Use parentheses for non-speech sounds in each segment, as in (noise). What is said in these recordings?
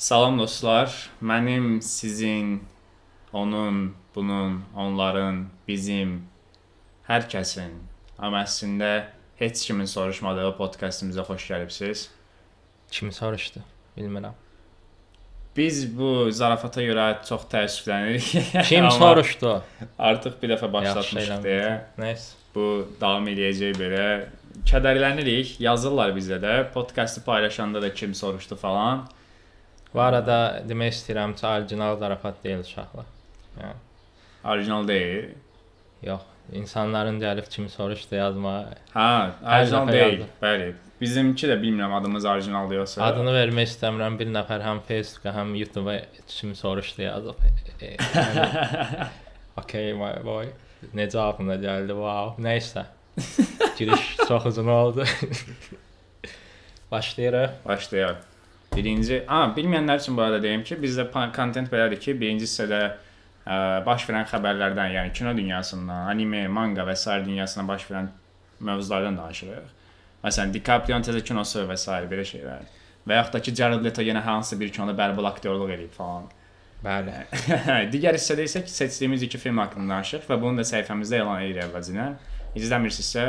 Salam dostlar. Mənim, sizin, onun, bunun, onların, bizim, hər kəsin, amma əslində heç kimin soruşmadığı podkastımıza xoş gəlibsiz. Kim soruşdu? Bilmirəm. Biz bu zarafata görə çox təəssüflənirik. Kim (laughs) soruşdu? Artıq bir dəfə başlatmışıq deyə. Nəysə. Bu davam eləyəcək belə. Kədərlənirik. Yazırlar bizə də. Podkastı paylaşanda da kim soruşdu falan. Bu arada demək istəyirəm ki, orijinal zarafat deyil uşaqlar. Yəni, Orijinal deyil. yox, insanların gəlib kim soruşdu yazmağa. Ha, orijinal deyil. yazır. Bəli. Bizimki də bilmirəm adımız orijinaldır yoxsa. Adını vermək istəmirəm. Bir nəfər həm Facebooka, həm YouTube-a kim soruşdu yazıb. E, e, yəni, (laughs) okay my boy. Necə ağlına gəldi? Wow. Nəysə. Giriş çox uzun oldu. (laughs) Başlayırıq. Başlayaq. Birinci, a, bilməyənlər üçün bu arada deyim ki, bizdə content belədir ki, birinci hissədə ə, baş verən xəbərlərdən, yəni kino dünyasından, anime, manga və sair dünyasına baş verən mövzulardan danışırıq. Məsələn, DiCaprio-nun təzə kinosu və s. belə şeylər. Və yaxud da ki, Jared Leto yenə hansısa bir kinoda bərbal aktyorluq edib falan. Bəli. (laughs) Digər hissədə isə seçdiyimiz iki film haqqında danışırıq və bunu da səhifəmizdə elan edirik əvvəlcədən. İzləmirsinizsə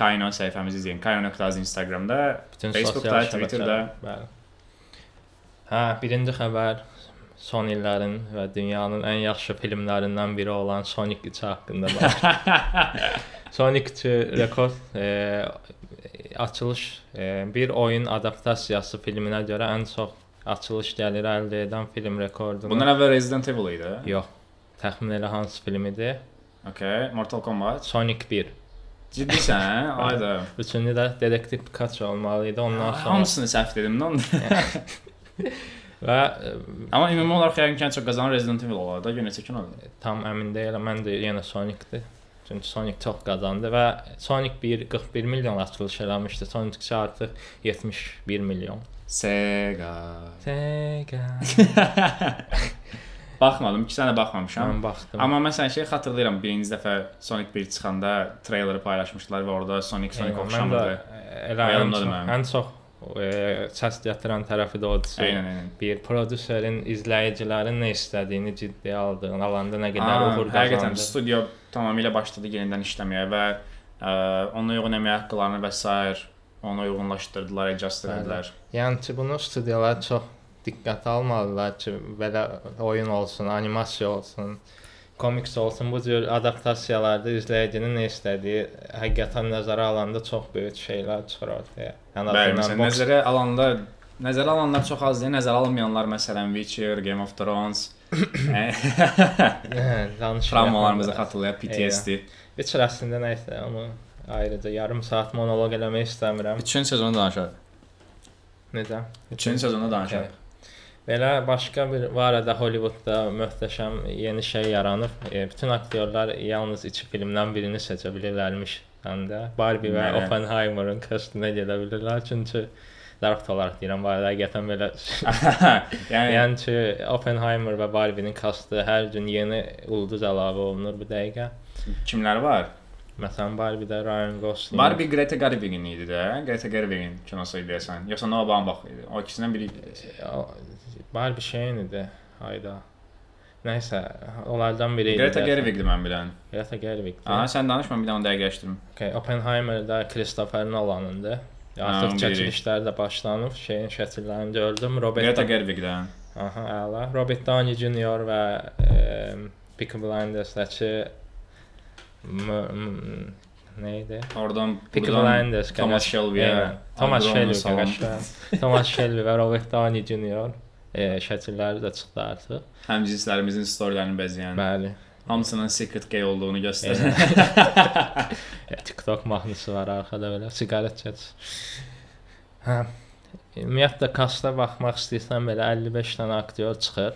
Kaino səhifəmizi izləyin. Kaino.az Instagramda, Bütün Facebookda, Twitterdə. Bəli. Hə, birinci xəbər son illərin və dünyanın ən yaxşı filmlərindən biri olan Sonic 3 haqqında (laughs) danışır. Sonic 2 rekord e, açılış e, bir oyun adaptasiyası filminə görə ən çox açılış gəliri əldə edən film rekordunu. Bundan əvvəl Resident Evil idi. yox. Təxmin elə hansı film idi? Okay, Mortal Kombat. Sonic 1. Ciddisən? (laughs) Ayda. Üçüncü də Detektiv Pikachu olmalı idi. Ondan sonra Hamısını səhv dedim lan. (laughs) və e, Amma ümumi olaraq yəqin ki, ən çox qazanan Resident Evil olar da, yenə çəkin olur. tam əmin deyiləm. Mən də yenə Sonic-dir. Çünki Sonic çox qazandı və Sonic 1 41 milyon açılış eləmişdi. Sonic 2 artıq 71 milyon. Sega. Sega. (laughs) Baxmadım, 2 sənə baxmamışam. Mən baxdım. Amma məsələn şey xatırlayıram, birinci dəfə Sonic 1 çıxanda treyleri paylaşmışdılar və orada Sonic Sonic oxşamırdı. Elə ən çox, səs gətirən tərəfi də odur. Eynən, eynən. Bir prodüserin izləyicilərin nə istədiyini ciddiyə aldığını, alanda nə qədər uğur Həqiqətən qazandı. studio tamamilə başladı yenidən işləməyə və ə, ona uyğun əmək haqqlarını və s. ona uyğunlaşdırdılar, adjust Bəli. etdilər. Yəni ki, bunu studiyalar çox diqqətə almalılar ki, belə oyun olsun, animasiya olsun, komiks olsun, bu cür adaptasiyalarda izləyicinin nə istədiyi həqiqətən nəzərə alanda çox böyük şeylər çıxır ortaya. Yəni Bəli, məsələn, boks- nəzərə alanda nəzərə alanlar çox azdır. Nəzərə alınmayanlar məsələn Witcher, Game of Thrones, (coughs) (coughs) travmalarımızı xatırlayır, PTSD. Heç əslində nə isə onu ayrıca yarım saat monoloq eləmək istəmirəm. 3-cü sezonu danışaq. Necə? 3-cü sezonda danışaq. Belə başqa bir bu arada Hollywoodda möhtəşəm yeni şey yaranıb. E, bütün aktyorlar yalnız iki filmdən birini seçə bilirlərmiş. Həndə Barbie və Bəli. Oppenheimer'ın kastinə gedə bilirlər. Çünki zarafat olaraq deyirəm, arada həqiqətən belə (laughs) yəni yəni ki, Oppenheimer və Barbie-nin kastı hər gün yeni ulduz əlavə olunur bu dəqiqə. kimlər var? Məsələn, Barbie-də Ryan Gosling. Barbie Greta Gerwig'in idi də. Greta Gerwig'in kinosu idi deyəsən. Yoxsa Noah Baumbach idi. O ikisindən biri idi. O- Barbie şeyin idi. Hayda. Nəysə, onlardan biri idi. Greta deyəsən. Gerwig'di mən bilən. Greta Gerwig. Aha, sən danış, mən bir dənə dəqiqləşdirim. Okay, Oppenheimer-da Christopher Nolan'ındı. Artıq Ha, çəkilişlər də başlanıb, şeyin şəkillərini gördüm. Robert Greta Gerwig'dən. Aha, əla. Robert Downey Jr. və e, Peaky Blinders-dakı m- m- nə idi? Oradan Peaky buradan Blinders. Thomas qaqaş- Shelby-yə, Eynən, Thomas Adronun Shelby. salam. qaqaş- Thomas Shelby və Robert Downey Jr. E, şəkilləri də çıxdı artıq. Həmcinslərimizin storylərini bəzəyən. Bəli. Hamısının secret gay olduğunu göstərən. (laughs) E, TikTok mahnısı var arxada belə siqaret çək. Hə. Ümumiyyətlə kasta baxmaq istəyirsən belə 55 dənə aktyor çıxır.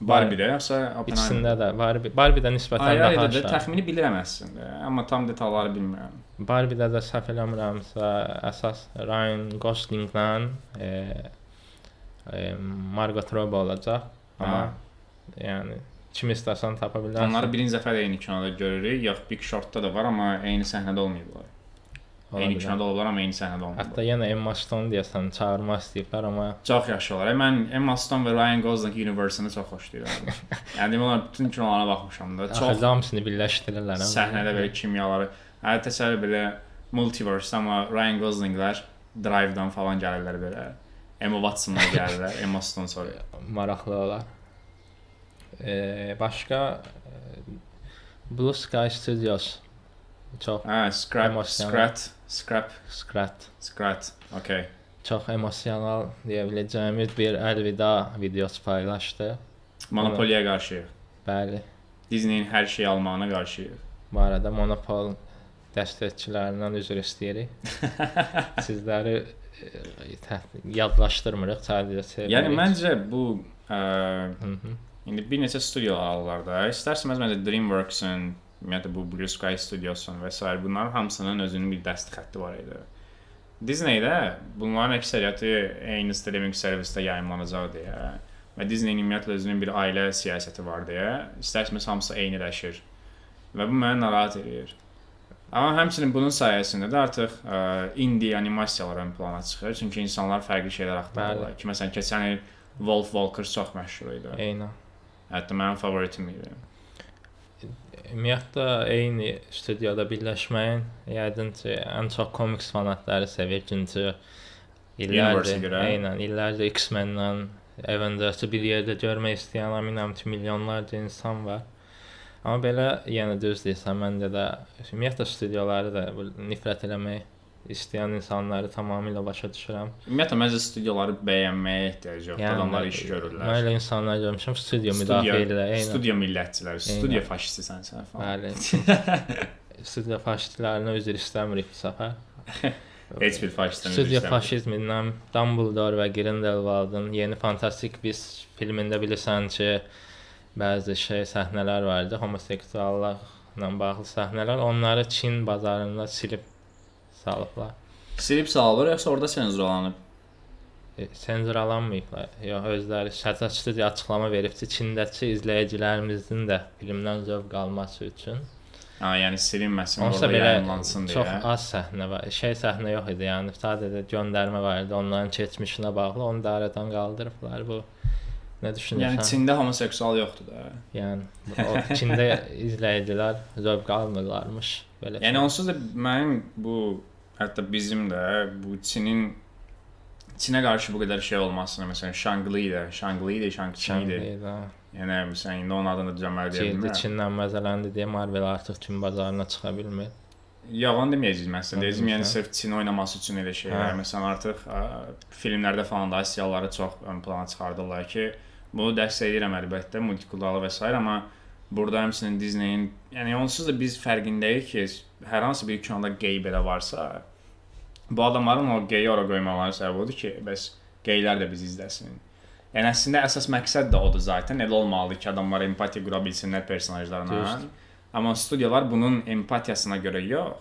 Barbie-də yoxsa Oppenheimer? İkisində də Barbie Barbie-də nisbətən Ay, daha aşağı. təxmini bilirəm əslində, amma tam detalları bilmirəm. Barbie-də də səhv eləmirəmsə əsas Ryan Gosling-la e, e, Margot Robbie olacaq. Amma yəni kim istəsən tapa bilərsən. Onları birinci dəfə də eyni kinoda görürük. Yox, Big Short-da da var, amma eyni səhnədə olmayıblar. Eyni kinoda olublar, amma eyni səhnədə olmayıblar. Hətta yenə Emma Stone deyəsən çağırmaq istəyiblər, amma Çox yaxşı olar. Mən Emma Stone və Ryan Gosling universe-ını çox xoşlayıram. yəni demək olar bütün kinolarına baxmışam da. çox hamısını birləşdirirlər. səhnədə belə kimyaları. Hə təsəvvür belə multiverse amma Ryan Goslinglər Drive-dan falan gəlirlər belə. Emma Watsonlar gəlirlər, Emma Stone sonra. maraqlı olar. Eee başqa Blue Sky Studios çox Hə, Emosional. scrat, scrap, skrat, scrat. Okay. çox emosional deyə biləcəyimiz bir əlvida videosu paylaşdı. Monopoliya qarşıyıq. Bəli, Disney-in hər şeyi almağına qarşıyıq. bu arada Monopol dəstəkçilərindən üzr istəyirik. Sizləri yadlaşdırmırıq sadəcə. Yəni məncə bu ə, Hı -hı. indi bir neçə studiyalar alırlar da. İstərsəniz məncə DreamWorks-ın, ümumiyyətlə bu Blue Sky Studios-un və s. bunların hamısının özünün bir dəst xətti var idi. Disney-də bunların əksəriyyəti eyni streaming servisdə yayımlanacaq deyə və Disney-nin ümumiyyətlə özünün bir ailə siyasəti var deyə istərsəniz hamısı eyniləşir. Və bu məni narahat edir. Amma həmçinin bunun sayəsində də artıq ə, indie animasiyalar ön plana çıxır. Çünki insanlar fərqli şeylər axtarırlar. Ki məsələn keçən il Wolf Walker çox məşhur idi. Eynən. Hətta mənim favoritim idi. Ümumiyyətlə eyni studiyada birləşməyin yəqin ki, ən çox komiks fanatları sevir çünki illərdir, eynən, illərdir X-Men-dən Avengers-ı bir yerdə görmək istəyən əminəm ki, milyonlarca insan var. Amma belə yenə düz deyirsən, məncə də ümumiyyətlə studiyaları da nifrət eləmək istəyən insanları tamamilə başa düşürəm. Ümumiyyətlə məncə studiyaları bəyənməyə ehtiyac yoxdur. Yəni, Adamlar iş Mən görürlər. elə insanlar görmüşəm studiya müdafiə edirlər, eynən. studiya millətçilər, studiya faşistisən sən falan. Bəli. (laughs) studiya faşistlərinə üzr istəmirik bu səfər. (laughs) Heç bir faşistdən Studiya faşizmindən Dumbledore və Grindelwaldın yeni fantastik biz filmində bilirsən ki, bəzi şey səhnələr vardı, homoseksuallıqla bağlı səhnələr. Onları Çin bazarında silib salıblar. silib salır yoxsa orada senzurlanıb? E, Senzuralanmayıblar. Yox, özləri Şərtə studiya açıqlama verib ki, Çindəki izləyicilərimizin də filmdən zövq alması üçün Ha, yəni silinməsin, orada belə yayımlansın çox deyə. az səhnə var. Şey səhnə yox idi, yəni sadəcə göndərmə var idi onların keçmişinə bağlı. Onu da aradan qaldırıblar bu. Nə düşünürsən? Yəni Çində homoseksual yoxdur da. yəni o Çində (laughs) izləyicilər zövq almırlarmış belə. Yəni onsuz da mənim bu hətta bizim də bu Çinin Çinə qarşı bu qədər şey olmasına, məsələn, Shang-Chi idi. Çində. Yəni məsələn indi onun adını düzəlməli deyə bilmirəm. Çindən məzələndi deyə Marvel artıq Çin bazarına çıxa bilmir. Yalan deməyəcəyik məsələn. Deyəcəm yəni sırf Çin oynaması üçün elə şeylər. Hə. Məsələn artıq ə, filmlərdə falan da Asiyalıları çox ön plana çıxardırlar ki, bunu dəstəkləyirəm əlbəttə, multikultural və s. amma burada həmçinin Disney-in, yəni onsuz da biz fərqindəyik ki, hər hansı bir kinoda gey belə varsa, bu adamların o geyi ora qoymaları səbəb odur ki, bəs geylər də bizi izləsin. Yəni əslində əsas məqsəd də odur zaten. Elə olmalıdır ki, adamlar empatiya qura bilsinlər personajlarına. Amma studiyalar bunun empatiyasına görə yox,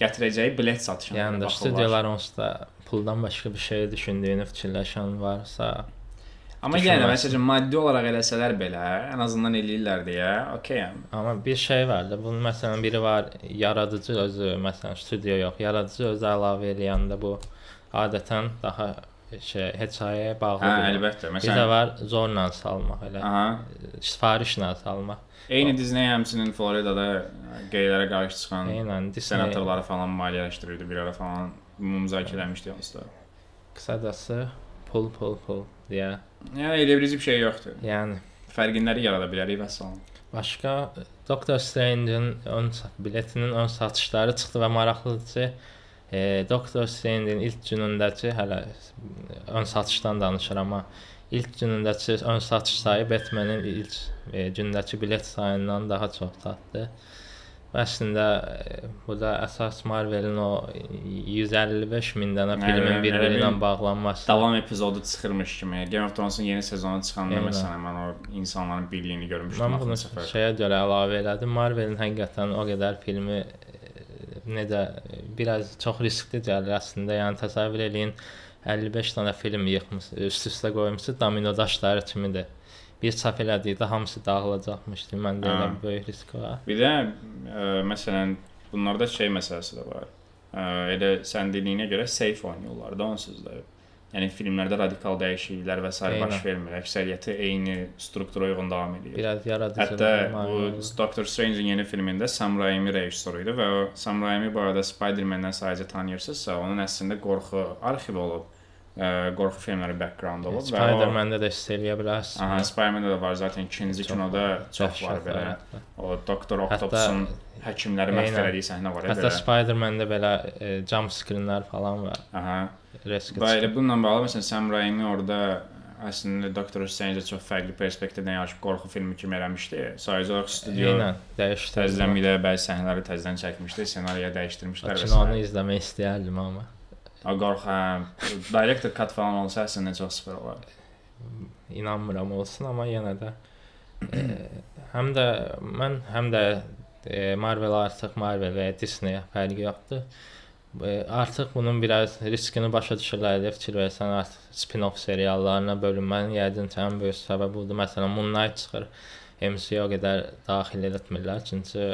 gətirəcəyi bilet satışına Yəni görə baxırlar. studiyalar onsuz da puldan başqa bir şey düşündüyünü fikirləşən varsa, Amma yenə məsələn maddi olaraq eləsələr belə, ən azından eləyirlər deyə, okeyəm. Amma bir şey var da, bunun məsələn biri var, yaradıcı özü, məsələn studiya yox, yaradıcı özü əlavə eləyəndə bu adətən daha şey hekayəyə bağlı. Hə, əlbəttə. Bir də Məsələn, var zorla salmaq elə. aha, Sifarişlə salmaq. eyni Disney həmçinin Floridada qeylərə qarşı çıxan Eynən Disney senatorları falan maliyyələşdirirdi bir ara falan müzakirə eləmişdi onsuz da. qısacası pul pul pul deyə. Yəni elə bir şey yoxdur. Yəni Fərqinləri yarada bilərik və salam. başqa Doctor Strange-in ön biletinin ön satışları çıxdı və maraqlıdır ki, e, Doctor Strange-in ilk günündəki hələ ön satışdan danışıram amma ilk günündəki ön satış sayı Batman-in ilk e, gündəki bilet sayından daha çox çatdı. Əslində e, bu da əsas Marvel-in o 155 min dənə filmin bir-biri ilə bağlanması. Davam epizodu çıxırmış kimi. Game of Thrones-un yeni sezonu çıxanda Eynən. məsələn mən o insanların birliyini görmüşdüm Mən bunu səfər. şeyə görə əlavə elədim. Marvelin həqiqətən o qədər filmi e, necə e, biraz çox riskli gəlir əslində. Yəni təsəvvür eləyin 55 dənə film yığmış, üst-üstə qoymusunuz, domino daşları kimidir. Bir çap elədikdə hamısı dağılacaqmış. Məndə elə Hə. böyük risk var. Bir də ə, məsələn bunlarda şey məsələsi də var. ə, elə sən dediyinə görə safe oynayırlar da onsuz da. Yəni filmlərdə radikal dəyişikliklər və s. Baş vermir. Əksəriyyəti eyni struktura uyğun davam edir. Biraz yaradıcı. Hətta bu Doctor Strange-in yeni filmində Sam Raimi rejissoru idi və o Sam Raimi bu arada Spider-Man-dən sadəcə tanıyırsınızsa, onun əslində qorxu arxivi olub. Qorxu filmləri background olub və Spider-Man-də də hiss eləyə bilərsən. Aha, Spider-Man-də də var zaten ikinci Çox kinoda çox var belə. hə. O Doktor Octopus'un həkimləri məhv elədiyi səhnə var Hətta belə. Spider-Man-də belə e, jump screen-lər falan var. Aha. Risk. Və elə bununla bağlı məsələn Sam Raimi orada əslində Doctor Strange çox fərqli perspektivdən yanaşıb qorxu filmi kimi eləmişdi. Sadəcə olaraq studio Eynən, dəyişdi. təzədən bir də bəzi səhnələri təzədən çəkmişdi, ssenariyə dəyişdirmişlər Kinonu izləmək istəyərdim amma. Qorxu, hə, director cut falan olsa əslində çox super olar. inanmıram olsun, amma yenə də e, həm də mən həm də Marvel artıq Marvel və Disney fərqi yoxdur. Artıq bunun biraz riskini başa düşürlər deyə fikir versən artıq spin-off seriallarına bölünmənin yəqin ki, ən böyük səbəbi budur. Məsələn, Moon Knight çıxır. MCU-ya qədər daxil etmirlər, çünki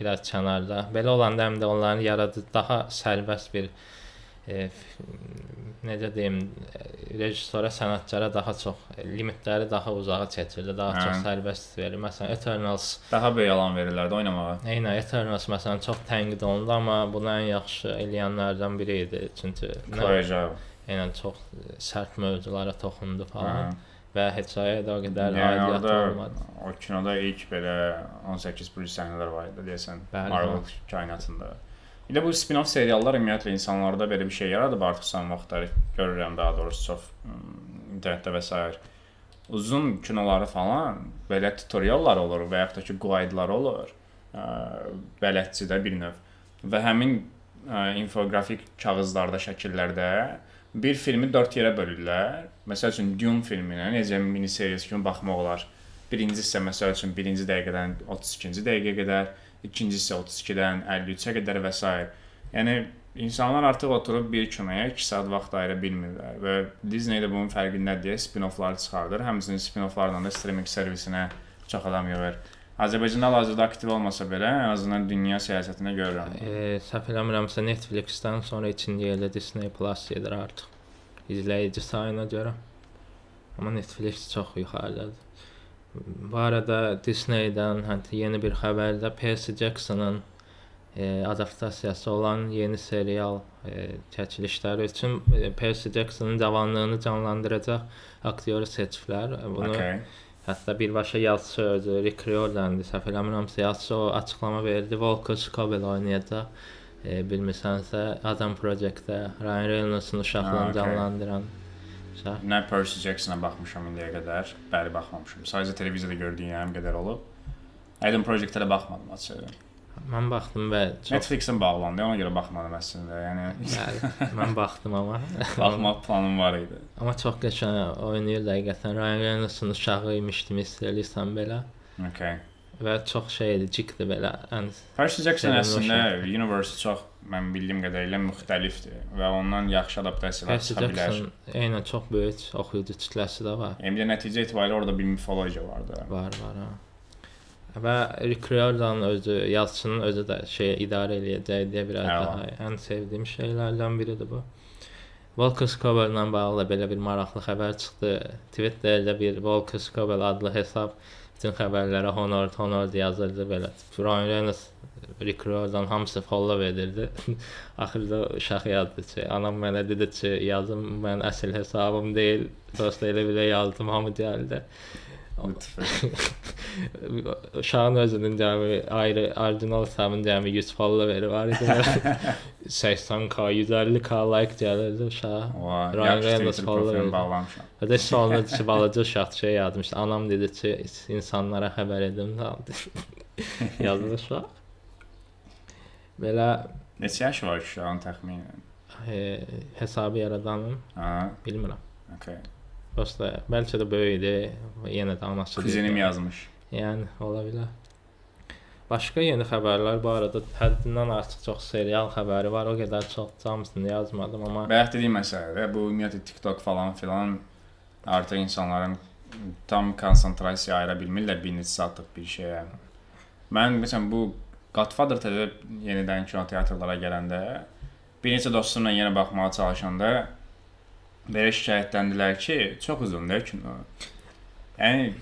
biraz kənarda. Belə olanda həm də onların yaradıcı daha sərbəst bir e, f- necə deyim, e, rejissora, sənətçara daha çox e, limitləri daha uzağa çəkirdi, daha Hə. çox sərbəst verir. Məsələn, Eternals, Daha böyük alan verirlər də oynamağa. Eyni Eternals məsələn çox tənqid olundu, amma bunu ən yaxşı eləyənlərdən biri idi. Çünki Zhao. eynən çox e, sərt mövzulara toxundu Hə. falan və hekayə də o qədər Yəni aidiyyət olmadı. o kinoda ilk belə 18 plus səhnələr var idi deyəsən Marvel kainatında. Də bu spin-off seriallar ümumiyyətlə insanlarda belə bir şey yaradıb artıq son vaxtlar görürəm daha doğrusu çox internetdə və s. uzun kinoları falan belə tutoriallar olur və yaxud da ki guide-lar olur. Ə, Bələdçidə bir növ və həmin infografik kağızlarda, şəkillərdə bir filmi 4 yerə bölürlər. Məsəl üçün Dune filminə necə mini seriyası kimi baxmaq olar. Birinci hissə məsəl üçün 1-ci dəqiqədən 32-ci dəqiqəyə qədər, ikinci hissə 32-dən 53-ə qədər və s. Yəni insanlar artıq oturub bir kinoya 2 saat vaxt ayıra bilmirlər və Disney də bunun fərqindədir deyə spin-offlar çıxardır. Həmçinin spin-offlarla da streaming servisinə çox adam yığır. Azərbaycanda hal-hazırda aktiv olmasa belə, ən azından dünya siyasətində görürəm. E, səhv eləmirəmsə Netflix-dən sonra ikinci yerdə Disney Plus gedir artıq. İzləyici sayına görə. Amma Netflix çox yuxarıdadır. Bu arada Disney-dən hətta yeni bir xəbərdə Percy Jackson'ın e, adaptasiyası olan yeni serial e, çəkilişləri üçün e, Percy Jackson'ın cavanlığını canlandıracaq aktyoru seçiblər. Bunu Okay. Hətta birbaşa yazıçı Rick Riordan'dı. Səhv eləmirəmsə yazıçı o açıqlama verdi. Volker Scobell oynayacaq. E, bilmirsənsə Adam Project-də Ryan Reynolds-un uşaqlığını okey. canlandıran şah. Nə Percy Jacksona baxmışam indiyə qədər. Bəli, baxmamışam. Sadəcə televizorda gördüyüm qədər olub. Adam Project-ə də baxmadım açığı. Mən baxdım və çox Netflix-in bağlandı, ona görə baxmadım əslində. Yəni Bəli, mən baxdım amma. (laughs) baxmaq planım var idi. amma çox qəşəng oynayır həqiqətən. Ryan Reynolds-un uşağı imiş kimi hiss eləyirsən belə Okay. Və çox şeydir, cikdir belə. Ən Percy Jackson əslində uşaq. universe çox mən bildiyim qədərilə müxtəlifdir və ondan yaxşı adaptasiyalar Percy çıxa bilər. Jackson eynən çox böyük oxuyucu kütləsi də var. Bir də nəticə etibarilə orada bir mifologiya var da. Var, var ha. Və Rick Riordan özü, yazıçının özü də şey idarə eləyəcək deyə biraz Hə, daha ən sevdiyim şeylərdən biridir bu. Walker Scobell-la bağlı belə bir maraqlı xəbər çıxdı. Twitterdə bir Walker Scobell adlı hesab bütün xəbərlərə honor, honor yazırdı belə. Ryan Reynolds, Rick Riordan hamısı follow edirdi. (laughs) Axırda uşaq yazdı ki, anam mənə dedi ki, yazım mən əsl hesabım deyil. Dost elə belə yazdım, hamı gəldi. Lütfən. Uşağın (laughs) özünün cəmi ayrı orijinal hesabın cəmi 100 follower var idi. (laughs) 80k, 150k like gəlirdi uşağa. Vay, Ryan yaxşı Reynolds Twitter profilim follower. bağlamışam. Və də sonunda ki, balaca uşaq şey yazmışdı. Anam dedi ki, insanlara xəbər edim də yazdı uşaq. Belə Neçə yaşı var uşağın təxminən? e, hesabı yaradanım, Ha, bilmirəm. okay. Prosta bəlkə də böyük idi, yenə də anası. Kuzenim deyildi. yazmış. Yəni ola bilər. Başqa yeni xəbərlər bu arada həddindən artıq çox serial xəbəri var. O qədər çox hamısını yazmadım amma Bayaq dediyim məsələdə bu ümumiyyətlə TikTok falan filan artıq insanların tam konsentrasiya ayıra bilmirlər bir neçə saatlıq bir şeyə. Mən məsələn bu Godfather təzə yenidən kinoteatrlara gələndə bir neçə dostumla yenə baxmağa çalışanda belə şikayətləndilər ki, çox uzundur kino. Yəni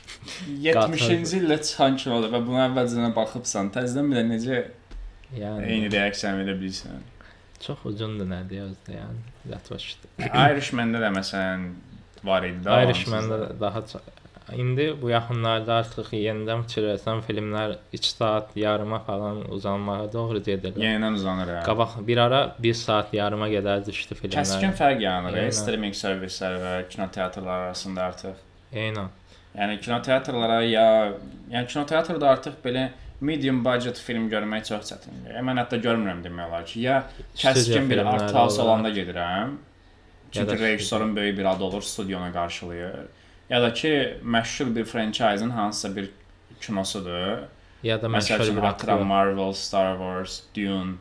(laughs) 70-ci ildə çıxan kinodur və buna əvvəlcədən baxıbsan, təzədən bir də necə Yəni eyni reaksiya verə bilirsən. çox uzundur nədir özdə yəni. Yatmışdı. Irishman-da da məsələn var idi. Irishman-da daha çox İndi bu yaxınlarda artıq yenidən fikirləsəm filmlər 2 saat yarıma falan uzanmağa doğru gedirlər. yenidən uzanır. hə. Qabaq bir ara 1 saat yarıma qədər düşdü Kəskin filmlər. fərq yaranır Eynən. e, streaming servislər və kinoteatrlar arasında artıq. Eynən. Yəni kinoteatrlara ya, yəni kinoteatrda artıq belə medium budget film görmək çox çətindir. Mən hətta görmürəm demək olar ki, ya kəskin bir art house olanda gedirəm. Çünki rejissorun böyük bir adı olur, studionu qarşılayır. Ya da ki, məşhur bir franchise-ın hansısa bir kinosudur. Ya da məşhur üçün bir atıram. Marvel, Star Wars, Dune.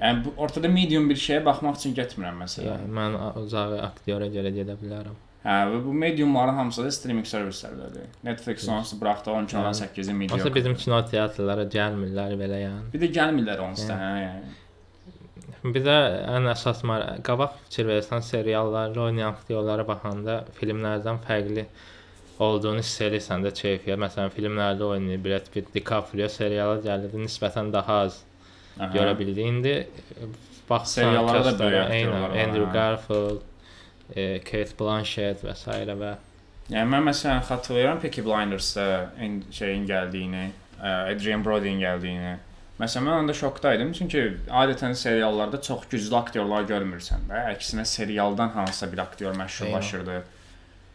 Yəni bu ortada medium bir şeyə baxmaq üçün getmirəm məsələn. Yəni mən uzağı aktyora görə gedə bilərəm. Hə, və bu mediumların hamısı da streaming servislərdədir. Netflix onsuz buraxdı 10 kinodan Yəni, 8-i medium. Onsuz bizim kino teatrlara gəlmirlər belə yəni. Bir də gəlmirlər onsuz da, hə, yəni. Bir də ən əsas qabaq fikir versən seriallarda oynayan aktyorlara baxanda filmlərdən fərqli olduğunu hiss edirsən də keyfiyyət. Məsələn, filmlərdə oynayır Brad Pitt, DiCaprio seriala gəlirdi nisbətən daha az Aha. görə bildi. İndi e, baxsan Seriallara da böyük aktyorlar Andrew hə. Garfield, e, Kate Blanchett və s. və Yəni mən məsələn xatırlayıram Peaky Blinders-da şeyin gəldiyini, ə, Adrian Brody'nin gəldiyini. Məsələn mən onda şokda idim çünki adətən seriallarda çox güclü aktyorlar görmürsən də. Əksinə serialdan hansısa bir aktyor məşhurlaşırdı.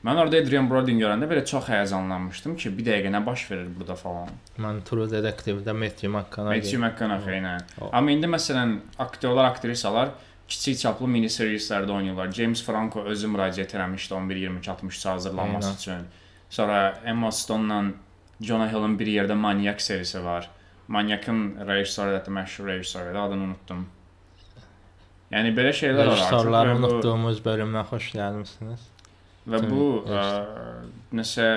Mən orada Adrian Brody'ni görəndə belə çox həyəcanlanmışdım ki, bir dəqiqə nə baş verir burada falan. mən True Detective-də Matthew McConaughey. Matthew McConaughey ilə. Amma indi məsələn aktyorlar, aktrisalar kiçik çaplı mini seriallarda oynayırlar. James Franco özü müraciət etmişdi 11 22 60 hazırlanması Aynen. üçün. Sonra Emma Stone-la Jonah Hill-in bir yerdə Maniac serisi var. Maniac'ın rejissoru da məşhur rejissoru adını unutdum. Yəni belə şeylər var Rejissorları və bu- unutduğumuz bölümdən xoş gəlmisiniz. Və bu Bütün ə, nəsə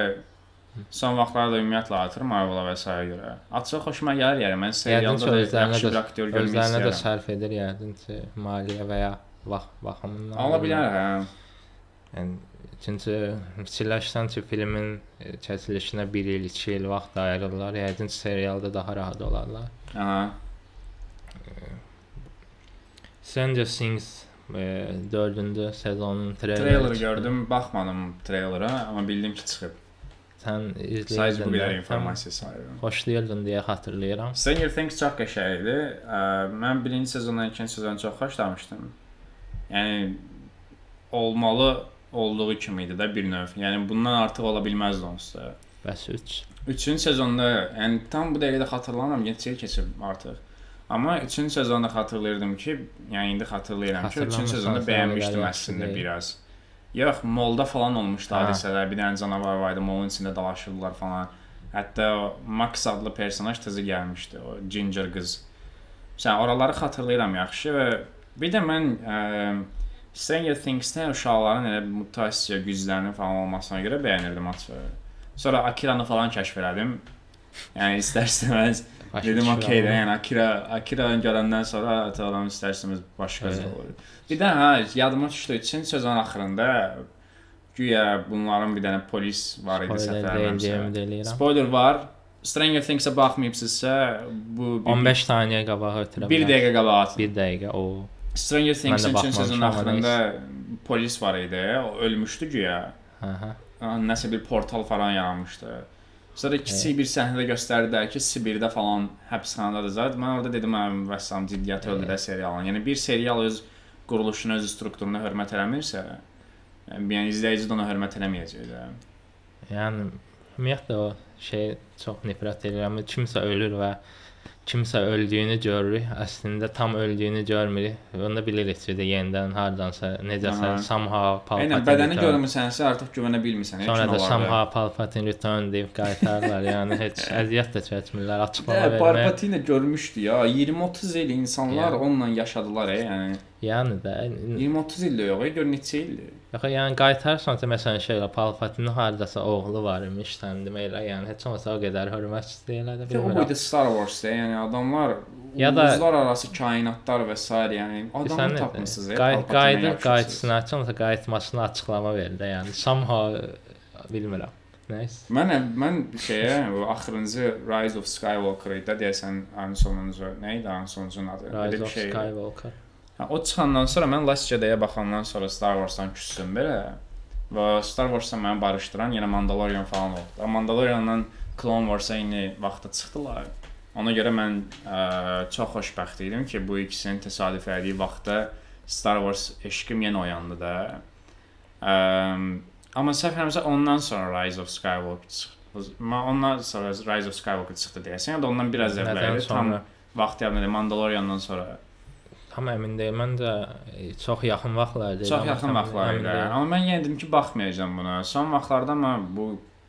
son vaxtlarda ümumiyyətlə artır Marvel-a və s. görə. Açıq xoşuma gəlir yəni. Mən serialda da yaxşı bir aktyor görmək Özlərinə də istəyirəm. sərf edir yəqin ki, maliyyə və ya vaxt baxımından. Ola bilər, hə. Yəni çünki fikirləşsən ki, filmin e, çəkilişinə 1 il, 2 il vaxt ayırırlar. Yəqin serialda daha rahat olarlar. Aha. Stranger Things e, 4-cü sezonun treyleri. Trailerı gördüm, baxmadım trailerə, amma bildim ki çıxıb. Sən Sadəcə izləyirdin. bu qədər də, informasiya sayıram. Xoşlayırdın deyə xatırlayıram. Stranger Things çox qəşəng idi. Ə, Mən birinci sezondan ikinci sezonu çox xoşlamışdım. Yəni olmalı olduğu kimi idi də bir növ. Yəni bundan artıq ola bilməzdi onsuz da. Bəs 3. Üçüncü sezonda, yəni tam bu dəqiqədə xatırlamıram, neçə il keçib artıq. Amma üçüncü sezonda xatırlayırdım ki, yəni indi xatırlayıram ki, üçüncü Xatırlamırsan, sezonda sən bəyənmişdim əslində biraz. Yox, molda falan olmuşdu Hə. hadisələr. Bir dənə canavar var idi, molun içində dalaşırdılar falan. Hətta Max adlı personaj təzə gəlmişdi, o Ginger qız. Sən oraları xatırlayıram yaxşı və bir də mən ə, Stranger Things-də uşaqların elə mutasiya güclərinin falan olmasına görə bəyənirdim açığı. Sonra Akira-nı falan kəşf elədim. Yəni istər-istəməz dedim okey də, yəni Akira Akira-nı görəndən sonra ataram istər-istəməz başqa şey olur. Bir də hə, yadıma düşdü, üçün sezon axırında güya bunların bir dənə polis var idi səfərlərimsə. Spoiler var. Stranger Things-ə baxmayıbsınızsa, bu bir, 15 saniyə qabağa ötürə bir bilər. dəqiqə qabaq. 1 dəqiqə o. Stranger Things-in üçün sezonun axırında polis var idi. O ölmüşdü güya. Hə Nəsə bir portal falan yaranmışdı. Sonra kiçik bir səhnədə göstərdilər ki, Sibirdə falan həbsxanadadır zət. Mən orada dedim, mənim vəssam ciddiyyət öldü də serialın. Yəni bir serial öz quruluşuna, öz strukturuna hörmət eləmirsə, yəni izləyici də ona hörmət eləməyəcək də. Yəni ümumiyyətlə o şey çox nifrət edirəm. Kimsə ölür və kimsə öldüyünü görürük. Əslində tam öldüyünü görmürük. Onda bilirik ki, də yenidən hardansa necəsə Aha. somehow Palpatine. Eynən bədəni return. görmürsənsə artıq güvənə bilmirsən. Sonra da kinolarda. somehow Palpatine return deyib qaytarırlar. yəni heç (laughs) əziyyət də çəkmirlər. Açıqlama Hə, vermək. Palpatine görmüşdü ya. 20-30 il insanlar Yəni. onunla yaşadılar, e, yəni. Yəni də 20-30 ildir yox, gör neçə ildir. yox yəni qaytarsan da məsələn şey elə Palpatine hardasa oğlu var imiş, demək elə yəni heç olmasa o qədər hörmət istəyirlər o bilmirəm. boyda Star Wars-da, yəni adamlar Ya da- ulduzlar arası kainatlar və s. yəni adamı tapmısınız. Qay qayıdır, qayıtsın açılmasa qayıtmasını açıqlama ver də yəni somehow bilmirəm. Nəysə. Mən mən şeyə axırıncı Rise of Skywalker-da deyəsən ən sonuncu nə idi ən sonuncunun adı? Rise of şey. Skywalker. Ha, o çıxandan sonra mən Last Jedi-yə baxandan sonra Star Wars-dan küssüm belə. Və Star Wars-la məni barışdıran yenə Mandalorian falan oldu. Mandalorian-dan Clone Wars-a eyni vaxtda çıxdılar. Ona görə mən ə, çox xoşbəxt idim ki, bu ikisinin təsadüf etdiyi vaxtda Star Wars eşqim yenə oyandı da. Ə, amma eləmirəmsə ondan sonra Rise of Skywalker çıxdı. Mən ondan sonra Rise of Skywalker çıxdı deyəsən, ya da ondan biraz əvvəl. Tam vaxt yadımda Mandalorian-dan sonra. Tam əmin deyiləm. Mən də e, çox yaxın vaxtlarda Çox yaxın vaxtlar idi. Amma mən yenə dedim ki, baxmayacağam buna. Son vaxtlarda amma bu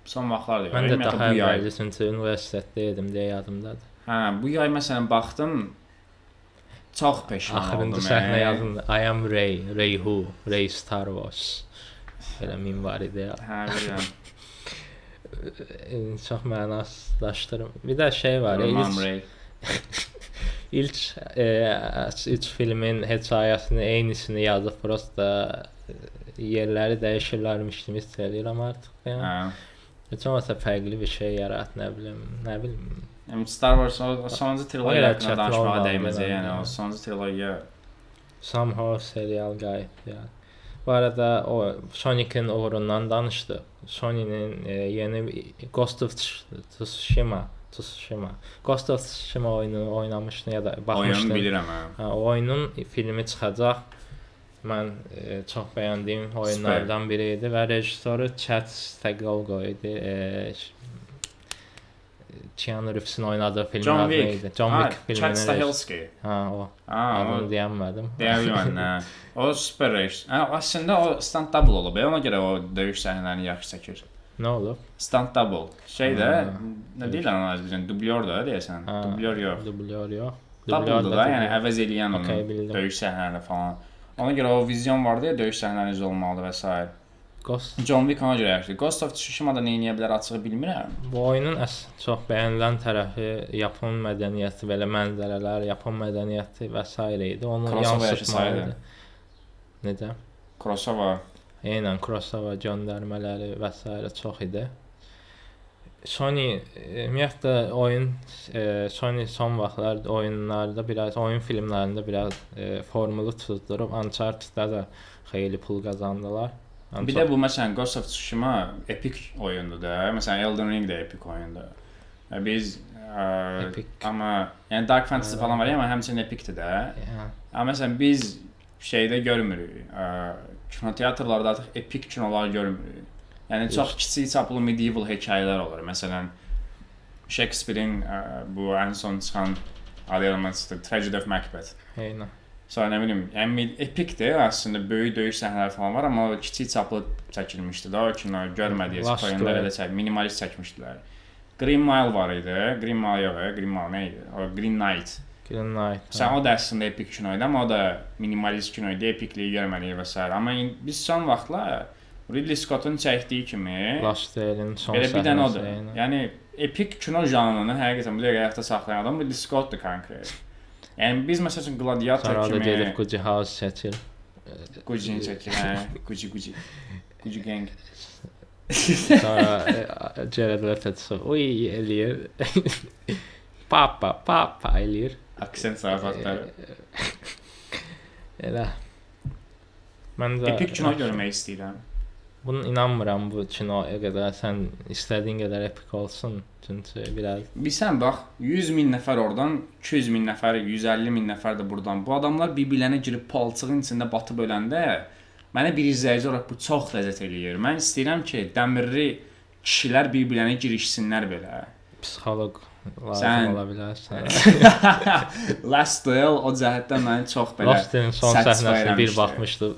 son vaxtlardır. Mən də daha bu yay. əvvəl üçün universitetdə idim deyə yadımdadır. Hə, bu yay məsələn baxdım. Çox peşman Axırıncı oldum. səhnə yəni. yazıldı. I am Rey, Rey who, Rey Star Wars. Belə min var idi. Hə, bilirəm. (laughs) E, Çox mənasızlaşdırım. Bir də şey var. Roman İlk, Ray. (laughs) ilk e, üç filmin hekayəsini eynisini yazıb prosta yerləri dəyişirlərmiş kimi hiss edirəm artıq. Yəni Hə. heç olmasa fərqli bir şey yarat, nə bilim, nə bilim. Yəni Star Wars o, o sonuncu trilogiya haqqında danışmağa belə, Yəni yəni. o sonuncu trilogiya Somehow serial qayıtdı yəni. Bu arada o Sonic-in uğrundan danışdı. Sony-nin e, yeni bir Ghost of Tsushima, Tsushima. Ghost of Tsushima oyununu oynamışdın ya da oyunu baxmışdın. bilirəm hə. Ha, o oyunun filmi çıxacaq. Mən e, çox bəyəndiyim oyunlardan biri idi və rejissoru Chad Stahelko idi. E, Keanu Reeves'in oynadığı filmin John adı Wick. neydi? John Wick Chad filminin. rejissoru. Stahelski. Ha, o. Ha, o Adını deyəmədim. Deyə bilməm nə. O super rejissor. Hə, əslində o stunt double olub. Ona görə o döyüş səhnələrini yaxşı çəkir. Nə olub? Stunt double. Şeydə Ha. nə deyirlər ona bizə dublyor da deyəsən. Dublyor yox. Dublyor yox. Double'dur da, yəni əvəz eləyən onu Okay, döyüş səhnələrini falan. Ona görə o vizyon vardı ya döyüş səhnələri olmalı və s. Ghost John Wick ona görə yaxşıdır. Ghost of Tsushima-da nə edə bilər açığı bilmirəm. bu oyunun əs çox bəyənilən tərəfi Yapon mədəniyyəti, belə mənzərələr, Yapon mədəniyyəti və s. idi. Onu Crossover yansıtmalı yaşasaydı. idi. Necə? Crossover Eynən crossover göndərmələri və s. çox idi. Sony e, ümumiyyətlə oyun e, Sony son vaxtlar oyunlarda biraz oyun filmlərində biraz e, formulu tutdurub Uncharted-da da xeyli pul qazandılar. Bir də bu məsələn Ghost of Tsushima epik oyundur da. Məsələn Elden Ring də epik oyundur. Və Biz ə, Epic. amma yəni Dark Fantasy falan var amma həmçinin epikdir də. Yəni, Amma məsələn biz şeydə görmürük. Ə, kinoteatrlarda artıq epik kinolar görmürük. Yəni çox kiçik çaplı medieval hekayələr olur. Məsələn Shakespeare-in bu ən son çıxan adı Tragedy of Macbeth. eynən. Sonra nə bilim, yəni epikdir əslində böyük döyüş səhnələri falan var, amma o kiçik çaplı çəkilmişdi da o kino oyunda Duel. elə çək, minimalist çəkmişdilər. Green Mile var idi. Green Mile yox, Green Mile nə idi? O Green Knight. Green Knight. Sən o da əslində epik kino idi, amma o da minimalist kino idi, epikliyi görmədik və s. Amma biz son vaxtlar Ridley Scott'un çəkdiyi kimi Last Duel-in son belə bir dənə odur. Yəni epik kino janrını həqiqətən dəqiqə ayaqda saxlayan adam Ridley Scott'dur konkret. Yəni biz məsəl üçün Gladiator Sonra kimi gedib Gucci House seçir. Gucci çəkir, hə, Gucci Gucci. Gucci gang. Sonra Jared Leto. Uy eləyir. papa, papa eləyir. Aksent zarafatları. Elə. Mən də Epik kino görmək istəyirəm. Bunu inanmıram bu kinoya qədər sən istədiyin qədər epik olsun. Çünki biraz Bilsən bax, 100 min nəfər oradan, 200 min nəfər, 150 min nəfər də burdan. Bu adamlar bir-birlərinə girib palçığın içində batıb öləndə mənə bir izləyici olaraq bu çox ləzzət eləyir. Mən istəyirəm ki, dəmirli kişilər bir-birlərinə girişsinlər belə. psixoloq lazım Sən- ola bilər. Last Duel o cəhətdən məni çox belə Lost-in son satisfy səhnəsinə bir baxmışdı,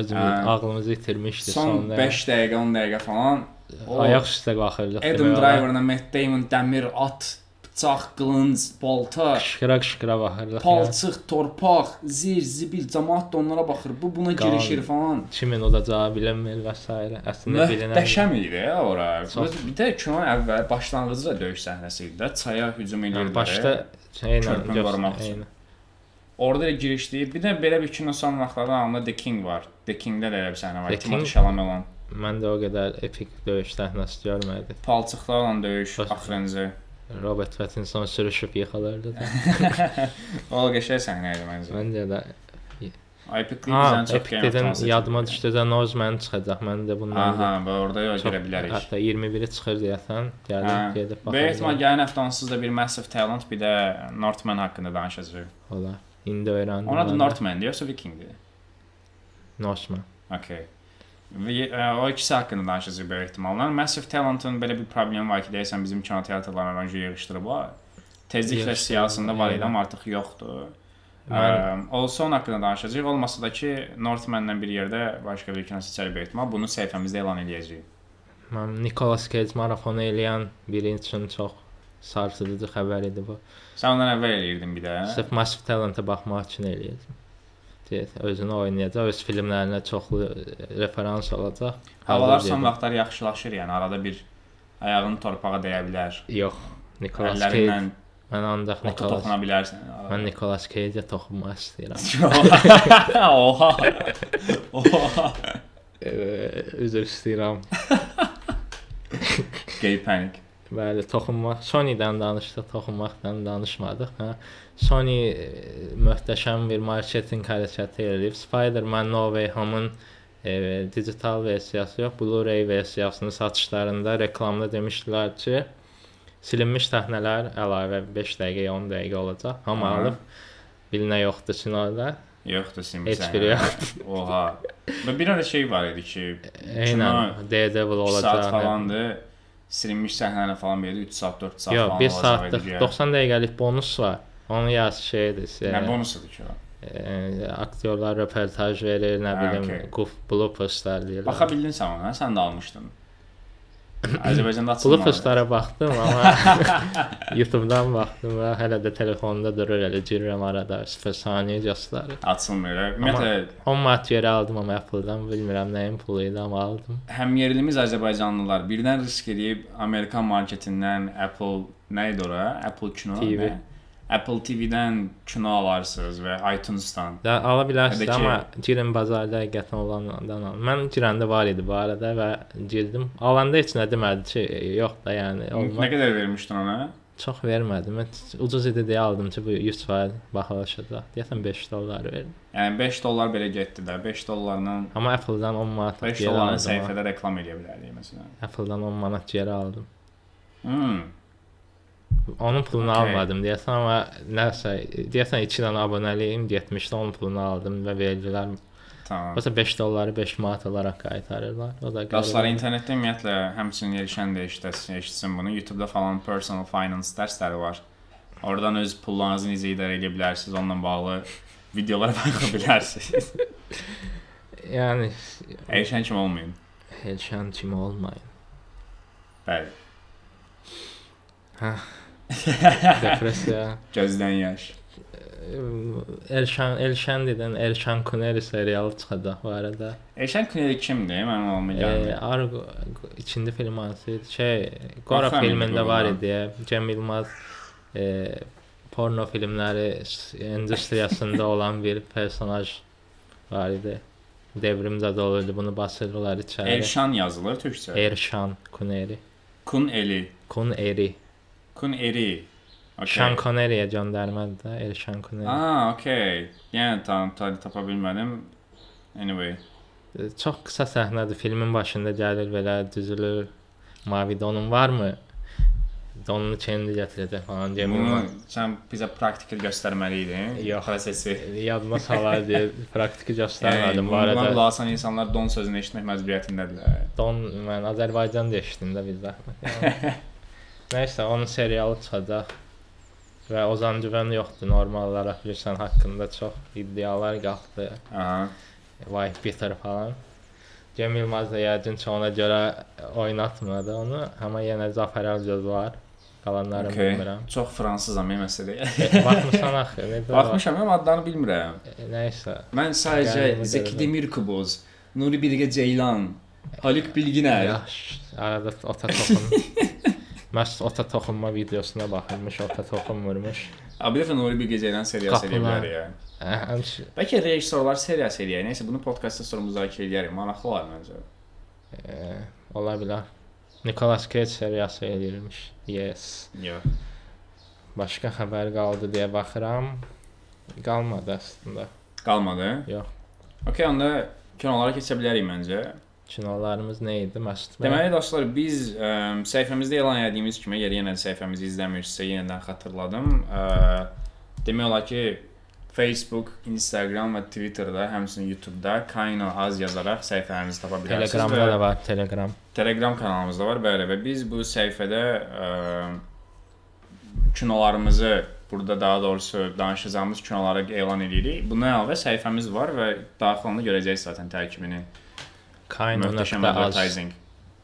özümü ağlımızı itirmişdi son sonda. 5 dəqiqə, 10 dəqiqə falan o ayaq üstə qalxırdıq. Adam. Driver'la Matt Damon dəmir at bıçaq, qılınc, balta, Qışqıra qışqıra baxırdıq. ya. palçıq, torpaq, zir, zibil, cəmaət də onlara baxır. Bu buna Qal- girişir falan. Kimin olacağı bilinmir və s. Əslində bilinən. Möhtəşəm idi ya ora. Çox. Bir də kinonun əvvəl başlanğıcı da döyüş səhnəsi idi də. Çaya hücum Yəni edirdilər. başda şeylə qorumaq üçün. Orada da girişdi. Bir də belə bir kino son vaxtlarda anında The King var. The King-də də elə bir səhnə var. Timothée King- Chalamet olan Mən də o qədər epik döyüş səhnəsi görmədim. palçıqlar olan döyüş axırıncı. Robert Pattinson sürüşüb yıxılırdı da. (laughs) O qəşəng səhnə idi məncə. Məncə də. Ha, bizdən çox of dedim, yadıma düşdü də Norseman çıxacaq. Mən də bundan Aha, və orada yox görə bilərik. Hətta 21-i çıxır deyəsən, gəlib gedib Böyük ehtimal gələn həftə onsuz da bir Massive Talent, bir də Northman haqqında danışacağıq. Olar. İndi öyrəndim. Onun adı mən də. Northman-dir, yoxsa Vikingdir? Norseman. Okay. Ə, o ikisi haqqında danışacağıq böyük ehtimalla. Massive Talent-ın belə bir problemi var ki, deyəsən bizim kinoteatrlarına önce yığışdırıblar. Tezliklə siyasında var idi, amma artıq yoxdur. Onun haqqında danışacağıq. Olmasa da ki, Northman-la bir yerdə başqa bir kino seçərik böyük ehtimal. Bunu səhifəmizdə elan edəcəyik. Mən Nicolas Cage marafonu eləyən biri üçün çox sarsıdıcı xəbər idi bu. Sən ondan əvvəl eləyirdin bir də. Sırf Massive Talent-a baxmaq üçün eləyirdim. Deyək, özünü oynayacaq, öz filmlərinə çoxlu referans olacaq. Havalar son gedim. vaxtlar yaxşılaşır, yəni arada bir ayağını torpağa dəyə bilər. Yox. Nicolas Cage. Mən ancaq otu Nicolas toxuna bilərsən. Mən Nicolas Cage-ə toxunmaq istəyirəm. Oha. Oha. Üzr istəyirəm. Gay panic. Bəli, toxunmaq. Sony-dən danışdıq, toxunmaqdan danışmadıq, hə. Sony e, möhtəşəm bir marketinq hərəkəti eləyib. Spider-Man No Way Home-un e, digital versiyası yox, Blu-ray versiyasının satışlarında reklamda demişdilər ki, silinmiş səhnələr əlavə 5 dəqiqə, 10 dəqiqə olacaq. Hamı Aha. alıb bilinə yoxdur kinoda. Yoxdur simsən. Heç biri yoxdur. Oha. Və bir ara şey var idi ki, Eynən Daredevil 2 olacaq. saat hə. Silinmiş səhnələr falan verdi 3 saat, 4 saat Yox, falan 1 olacaq saatlıq idi. 90 dəqiqəlik bonus var. Onu yaz şeydir. Nə bonusudur ki o? e, aktyorlar röportaj verir, nə Hə, bilim, okey. quf blooperslar deyirlər. Baxa bildin sən ona, sən də almışdın. (coughs) Azərbaycanda açılmadı. Blooperslara baxdım, amma (laughs) YouTube-dan baxdım və hələ də telefonda durur, elə girirəm arada 0 saniyə göstərir. Açılmır. Ümumiyyətlə 10 manat geri aldım amma Apple-dan, bilmirəm nəyin pulu idi, amma aldım. həm yerlimiz Azərbaycanlılar birdən risk edib Amerikan marketindən Apple nə idi ora? Apple kino. TV. nə? Apple TV-dən kino alarsınız və iTunes-dan. Da ala bilərsiniz, ki- amma girin bazarda həqiqətən olandan al. Mən girəndə var idi bu arada və girdim. Alanda heç nə demədi ki, yox da yəni Nə olmaz. qədər vermişdin ona? Çox vermədim. Mən ucuz idi deyə aldım ki, bu 100 faiz baxılışacaq. Deyəsən 5 dollar verdim. Yəni 5 dollar belə getdi də. 5 dollarla Amma Apple-dan 10 manat 5 geri dollarla səhifədə reklam edə bilərdik məsələn. Apple-dan 10 manat geri aldım. Hmm. Onun pulunu Okey. almadım deyəsən, amma nəsə deyəsən 2 dənə abunəliyim getmişdi, onun pulunu aldım və verdilər. Tamam. Yoxsa 5 dolları 5 manat olaraq qaytarırlar. O da Dostlar internetdə ümumiyyətlə həmçinin erişən də eşitəsin, eşitsin bunu. YouTube-da falan personal finance dərsləri var. Oradan öz pullarınızı necə idarə edə bilərsiniz, onunla bağlı videolara (laughs) baxa bilərsiniz. Yəni Erişən kimi olmayın. Elşan kimi olmayın. Bəli. Depressiya. Gözdən yaş. Elşan Elşan dedən Elşan Kuneri serialı çıxacaq bu arada. Erişən Kuneri kimdir? Mənim olma E, gəlmir. Argo içində film hansı idi? Şey, Qora filmində var idi. Cem Yılmaz e, porno filmləri industriyasında olan bir personaj var idi. Devrim zad olurdu. Bunu basırdılar içəri. Erşan yazılır türkcə. Erşan Kuneri. Kun Eli. Kuneri. Kun Eri. Okay. Sean Connery'yə göndərmədi də Erşan Kuneri. Aa, okey. Yəni tam tam tapa bilmədim. Anyway. E, Çox qısa səhnədir. Filmin başında gəlir belə düzülür. Mavi donun varmı? Donunu kendi gətirəcək falan Cem Bunu Yılmaz. sən bizə praktikal göstərməli idin. Yox. prosesi. Yadıma salar deyə praktiki Yəni, göstərmədim. Bu buna arada qulaq asan insanlar don sözünü eşitmək məcburiyyətindədirlər. don mən Azərbaycan deşdim də biz zəhmət. Yəni. Nəysə, onun serialı çıxacaq. Və Ozan Güvən yoxdur normal olaraq bilirsən haqqında çox iddialar qalxdı. Aha. Vay bitter falan. Cem Yılmaz da yəqin ki ona görə oynatmadı onu, amma yenə Zafər Əlgöz var. qalanlarını Okay. bilmirəm. Çox fransızam məsələyə. E, Baxmısan axı, (laughs) bax. Baxmışam amma adlarını bilmirəm. E, Nəysə. Mən sadəcə Zeki. Demirkubuz, Nuri Bilge Ceylan, Haluk Bilginer. Yaxşı. Arada ota toxun. (laughs) Məs ota toxunma videosuna baxılmış, ota toxunmurmuş. Dəfə Nuri Bilge Ceylan seriyası Qapılar. eləyiblər ya. Ə, həmçə Bəlkə rejissorlar seriyası eləyək. Nəysə bunu podkastda sonra müzakirə edərik. Maraqlı olar məncə. e, ola bilər. Nicolas Cage seriyası eləyirmiş. Yes. Yox. Başqa xəbər qaldı deyə baxıram. Qalmadı əslində. Qalmadı. Yox. Okay, onda kinolara keçə bilərik məncə. Kinolarımız nə idi? Məsud. Deməli dostlar, biz ə, səhifəmizdə elan etdiyimiz kimi, əgər yenə səhifəmizi izləmirsinizsə, yenidən xatırladım. Ə, demək olar ki, Facebook, Instagram və Twitterdə, həmçinin YouTube-da Kaino az yazaraq səhifələrimizi tapa bilərsiniz. Telegramda da var, Telegram. Telegram kanalımız da var, bəli və biz bu səhifədə ə, kinolarımızı burada daha doğrusu danışacağımız kinoları elan edirik. Buna əlavə səhifəmiz var və daxil olanda görəcəksiniz zaten tərkibini. Kaino.az.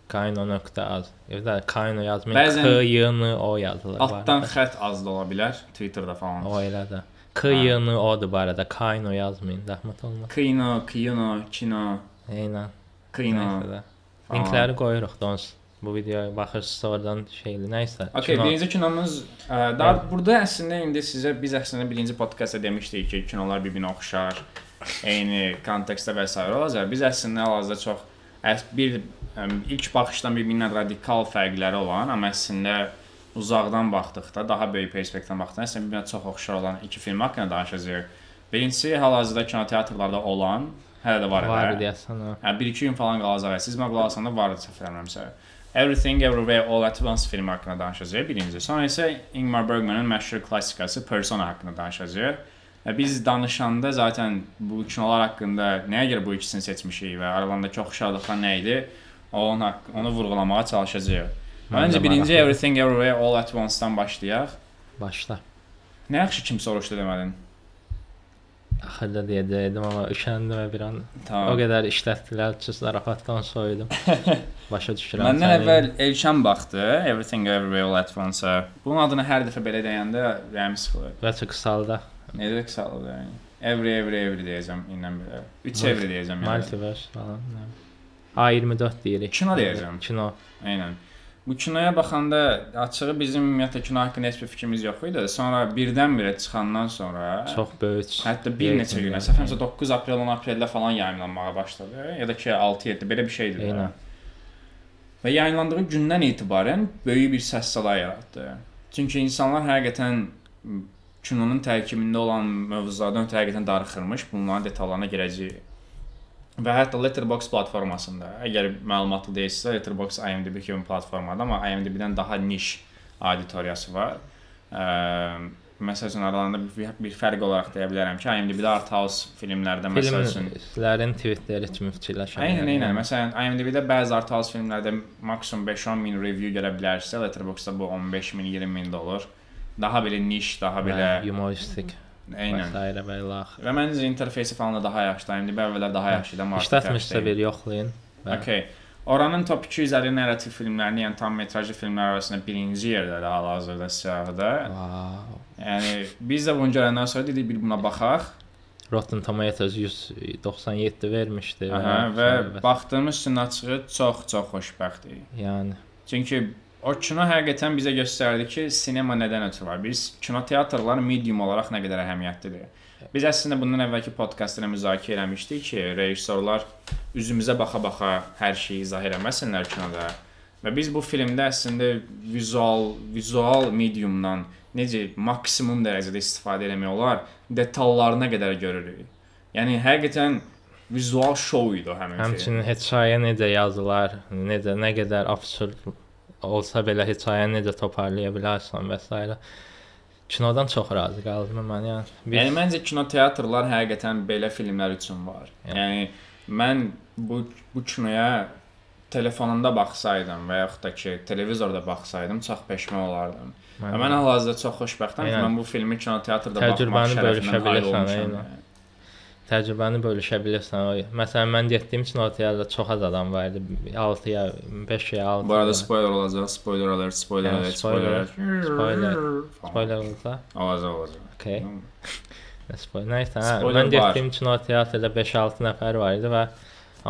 Kaino.az. Evdə Kaino yazmayın. Bəzən- K Y N O yazılır. Altdan xətt az da ola bilər Twitterdə falan. O elə də. K Y N O-dur bu arada. Kaino yazmayın, zəhmət olmaz. Kino, kino, kino, Eynən. kino. Linkləri qoyuruq da onsuz. Bu videoya baxırsınız oradan şeyli nəysə. Okay, Kino- birinci kinomuz ə, daha burada əslində indi sizə biz əslində birinci podkastda demişdik ki, kinolar bir-birinə oxşar, eyni kontekstdə və s. olacaq. Biz əslində hal-hazırda çox əs bir ilk baxışdan bir-birindən radikal fərqləri olan, amma əslində uzaqdan baxdıqda, daha böyük perspektivdən baxdıqda əslində bir-birinə çox oxşar olan iki film haqqında danışacağıq. Birincisi hal-hazırda kinoteatrlarda olan, hələ də var, var deyəsən. Hə, 1-2 gün falan qalacaq. Siz məqalə alsanda var idi səhv eləmirəmsə. Everything Everywhere All at Once filmi haqqında danışacağıq birinci. Sonra isə Ingmar Bergman'ın məşhur klassikası Persona haqqında danışacağıq. Biz danışanda zaten bu kinolar haqqında nəyə görə bu ikisini seçmişik və aralarındakı oxşarlıqlar nə idi? Onun haqq onu vurğulamağa çalışacağıq. Məncə birinci. Everything Everywhere All at Once-dan başlayaq. Başla. Nə yaxşı kim soruşdu demədin? Axırda deyəcəydim amma üşəndim və bir an o Tamam. qədər işlətdilər ki, zarafatdan soyudum. (laughs) Başa düşürəm. Məndən əvvəl Elşan baxdı Everything Everywhere All at Once-a. Bunun adını hər dəfə belə deyəndə rəhim sıxılır. və çox qısalda. Necə qısalır yəni? Every every every deyəcəm indən belə. 3 Multi- every deyəcəm yəni. Multiverse falan. nə bilim. A24 deyirik. Kino deyəcəm. Kino. Eynən. Bu kinoya baxanda açığı bizim ümumiyyətlə kino haqqında heç bir fikrimiz yox idi. Sonra birdən-birə çıxandan sonra Çox böyük. hətta bir neçə günə, səfərimsə 9 aprel 10 apreldə falan yayımlanmağa başladı. Ya da ki 6-7 belə bir şeydir. Eynən. Və yayınlandığı gündən etibarən böyük bir səs-səda yaratdı. Çünki insanlar həqiqətən kinonun tərkibində olan mövzulardan həqiqətən darıxırmış. Bunların detallarına girəcəyik. Və hətta Letterboxd platformasında, əgər məlumatlı deyilsə, Letterboxd IMDb kimi platformadır, amma IMDb-dən daha niş auditoriyası var. Ə, məsəl üçün aralarında bir, bir fərq olaraq deyə bilərəm ki, IMDb-də art house filmlərdə məsəl üçün Filmlərin tweetləri kimi fikirləşirəm. Aynen, yəni. aynen. Məsələn, IMDb-də bəzi art house filmlərdə maksimum 5-10 min review görə bilərsə, Letterboxd-da bu 15 min, 20 min də olur. Daha belə niş, daha belə Hə, humoristik. aynen. Vesairə və ilə axır. Və məncə interfeysi falan da daha yaxşıdır. IMDb əvvəllər daha yaxşı idi, amma artıq yaxşı deyil. yoxlayın. Və Okay. Oranın top 250 narrativ filmlərini, yəni tam metrajlı filmlər arasında birinci yerdədir hal-hazırda siyahıda. Wow. Yəni biz də bunu görəndən sonra dedik bir buna baxaq. Rotten Tomatoes 197 vermişdi. Aha, və baxdığımız üçün açığı çox-çox xoşbəxtik. yəni Çünki o kino həqiqətən bizə göstərdi ki, sinema nədən ötürü var. Biz kinoteatrlar medium olaraq nə qədər əhəmiyyətlidir. Biz əslində bundan əvvəlki podkastda müzakirə eləmişdik ki, rejissorlar üzümüzə baxa-baxa hər şeyi izah eləməsinlər kinoda. Və biz bu filmdə əslində vizual, vizual mediumdan necə maksimum dərəcədə istifadə etmək olar, detallarına qədər görürük. Yəni həqiqətən vizual show idi o həmin film. Həmçinin hekayə necə yazılar, necə nə qədər absurd olsa belə hekayəni necə toparlaya bilərsən və s. Kinodan çox razı qaldım mən. Yəni Bir... Yəni məncə kinoteatrlar həqiqətən belə filmlər üçün var. Yəni. Yəni mən bu bu kinoya telefonumda baxsaydım və yaxud da ki, televizorda baxsaydım çox peşman olardım. Və mən hal-hazırda çox xoşbəxtəm ki, mən bu filmi kinoteatrda Təcrübəni baxmaq bölüşə şərəfindən nail olmuşam. eynən. Təcrübəni bölüşə bilirsən. Məsələn, mən getdiyim üçün o teatrda çox az adam var idi. 6 ya 5 ya 6. Bu arada spoiler olacaq. Spoiler alert, spoiler alert, spoiler, spoiler. spoiler, olsa. Olacaq, olacaq. Okay. Spoiler. Nəysə, hə, mən getdiyim üçün o teatrda 5-6 nəfər var idi və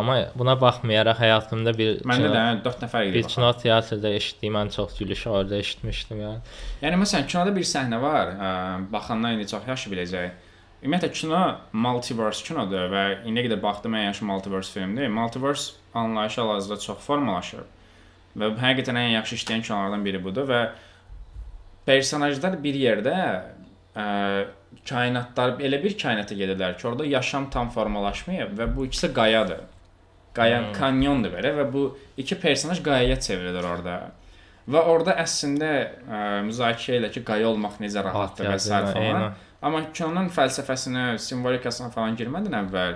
amma buna baxmayaraq həyatımda bir Məndə də 4 nəfər idi. bir kino teatrda eşitdiyim ən çox gülüşü orada eşitmişdim yəni. Yəni məsələn kinoda bir səhnə var, ə, baxanlar indi çox yaxşı biləcək. Ümumiyyətlə kino multiverse kinodur və indiyə qədər baxdım ən yaxşı multiverse filmdir. Multiverse anlayışı hal-hazırda çox formalaşıb. Və həqiqətən ən yaxşı işləyən kinolardan biri budur və personajlar bir yerdə ə, kainatlar elə bir kainata gedirlər ki, orada yaşam tam formalaşmayıb və bu ikisi qayadır. Qaya Hmm. kanyondur belə və bu iki personaj qayaya çevrilir orada. Və orada əslində ə, müzakirə elə ki, qaya olmaq necə rahatdır və s. falan. Eynən. Amma kinonun fəlsəfəsinə, simvolikasına falan girmədən əvvəl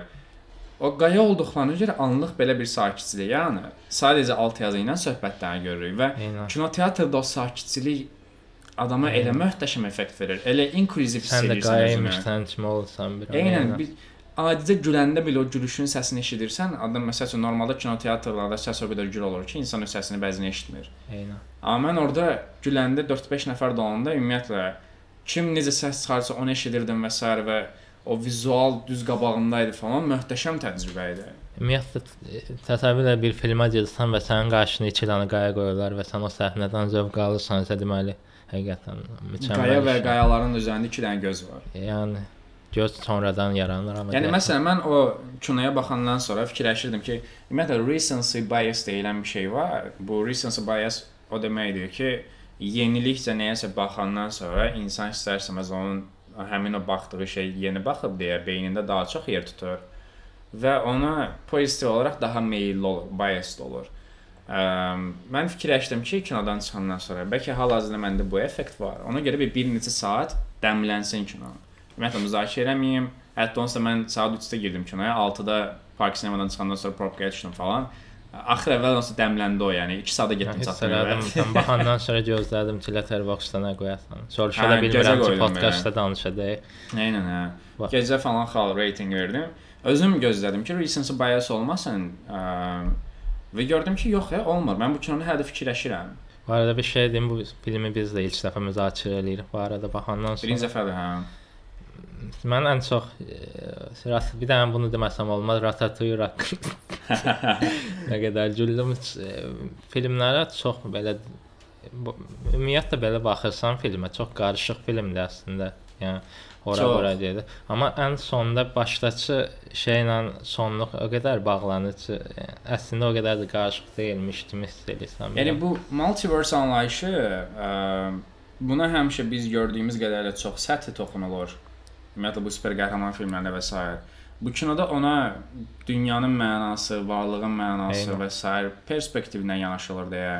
o qaya olduqlarına görə anlıq belə bir sakitçilik, yəni sadəcə alt yazı ilə söhbətləri görürük və Eynən. kinoteatrda o sakitçilik adama elə möhtəşəm effekt verir. Elə inklüziv hiss Sən də edirsən qayaymışsan kimi olsan bir. Eynən bir adicə güləndə belə o gülüşün səsini eşidirsən. Adam məsəl üçün normalda kinoteatrlarda səs o qədər gür olur ki, insan öz səsini bəzən eşitmir. Eynən. Amma mən orada güləndə 4-5 nəfər dolanda ümumiyyətlə kim necə səs çıxarsa onu eşidirdim və s. və o vizual düz qabağında idi falan möhtəşəm təcrübə idi. Ümumiyyətlə təsəvvür elə bir filmə gedirsən və sənin qarşına 2 dənə qaya qoyurlar və sən o səhnədən zövq alırsansa deməli həqiqətən mükəmməl. Qaya və iş. qayaların üzərində 2 dənə göz var. Yəni göz sonradan yaranır amma. Yəni məsələn mən o kinoya baxandan sonra fikirləşirdim ki, ümumiyyətlə recency bias deyilən bir şey var. Bu recency bias o deməkdir ki, yenilikcə nəyəsə baxandan sonra insan istərsəməz onun həmin o baxdığı şey yeni baxıb deyə beynində daha çox yer tutur və ona pozitiv olaraq daha meylli olur, biased olur. Ə, mən fikirləşdim ki, kinodan çıxandan sonra bəlkə hal-hazırda məndə bu effekt var. Ona görə bir, bir neçə saat dəmlənsin kino. Ümumiyyətlə müzakirə eləməyim. Hətta onsuz da mən saat 3-də girdim kinoya, 6-da park sinemadan çıxandan sonra probkaya düşdüm falan. Axır əvvəl onsuz dələndi o, yəni 2 saata getdim çatdım. Sən baxandan sonra gözlədim ki, Letterboxd-da nə qoyasan. Soruşa da bilmirəm ki, podkastda danışacağıq. Eynən hə. Gecə falan xal rating verdim. Özüm gözlədim ki, recency bias olmasın. Və gördüm ki, yox ya, olmur. Mən bu kinonu hələ fikirləşirəm. Bu arada bir şey deyim, bu filmi biz də ilk dəfə müzakirə eləyirik. Bu arada baxandan sonra Birinci dəfədir hə. Mən ən çox e, bir dənə bunu deməsəm olmaz, Ratatouille haqqında. (laughs) nə qədər güldüm. E, Filmlərə çox belə bu- ümumiyyətlə belə baxırsan filmə, çox qarışıq filmdir əslində. Yəni ora Çox. ora gedir. Amma ən sonda başdakı şeylə sonluq o qədər bağlanır ki, yəni, əslində o qədər də qarışıq deyilmiş kimi hiss edirsən. Yəni bu multiverse anlayışı ə, buna həmişə biz gördüyümüz qədərlə çox səthi toxunulur. Ümumiyyətlə bu super qəhrəman filmlərdə və s. Bu kinoda ona dünyanın mənası, varlığın mənası Eynən. və s. perspektivindən yanaşılır deyə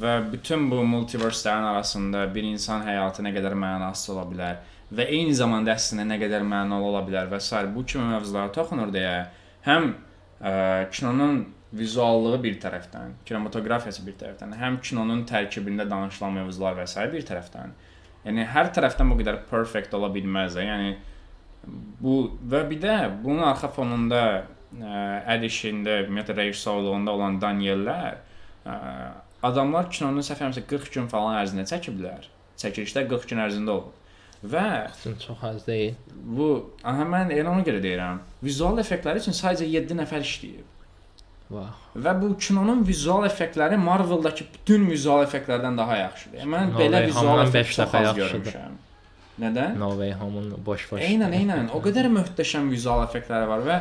və bütün bu multiverslərin arasında bir insan həyatı nə qədər mənasız ola bilər və eyni zamanda əslində nə qədər mənalı ola bilər və s. bu kimi mövzulara toxunur deyə həm ə, kinonun vizuallığı bir tərəfdən, kinematografiyası bir tərəfdən, həm kinonun tərkibində danışılan mövzular və s. bir tərəfdən. Yəni hər tərəfdən bu qədər perfect ola bilməz. Yəni bu və bir də bunun arxa fonunda ə, əl işində, ümumiyyətlə rejissorluğunda olan Daniellər ə, adamlar kinonun səhv eləmirəmsə 40 gün falan ərzində çəkiblər. Çəkilişlər 40 gün ərzində olub. Və üçün çox az deyil. bu aha mən elə ona görə deyirəm. Vizual effektləri üçün sadəcə 7 nəfər işləyib. Vah. Və bu kinonun vizual effektləri Marvel-dakı bütün vizual effektlərdən daha yaxşıdır. Yəni Mən belə vizual effekt çox az görmüşəm. Nədən? No Way Home-un boş-boş. Eynən, eynən. O qədər möhtəşəm vizual effektləri var və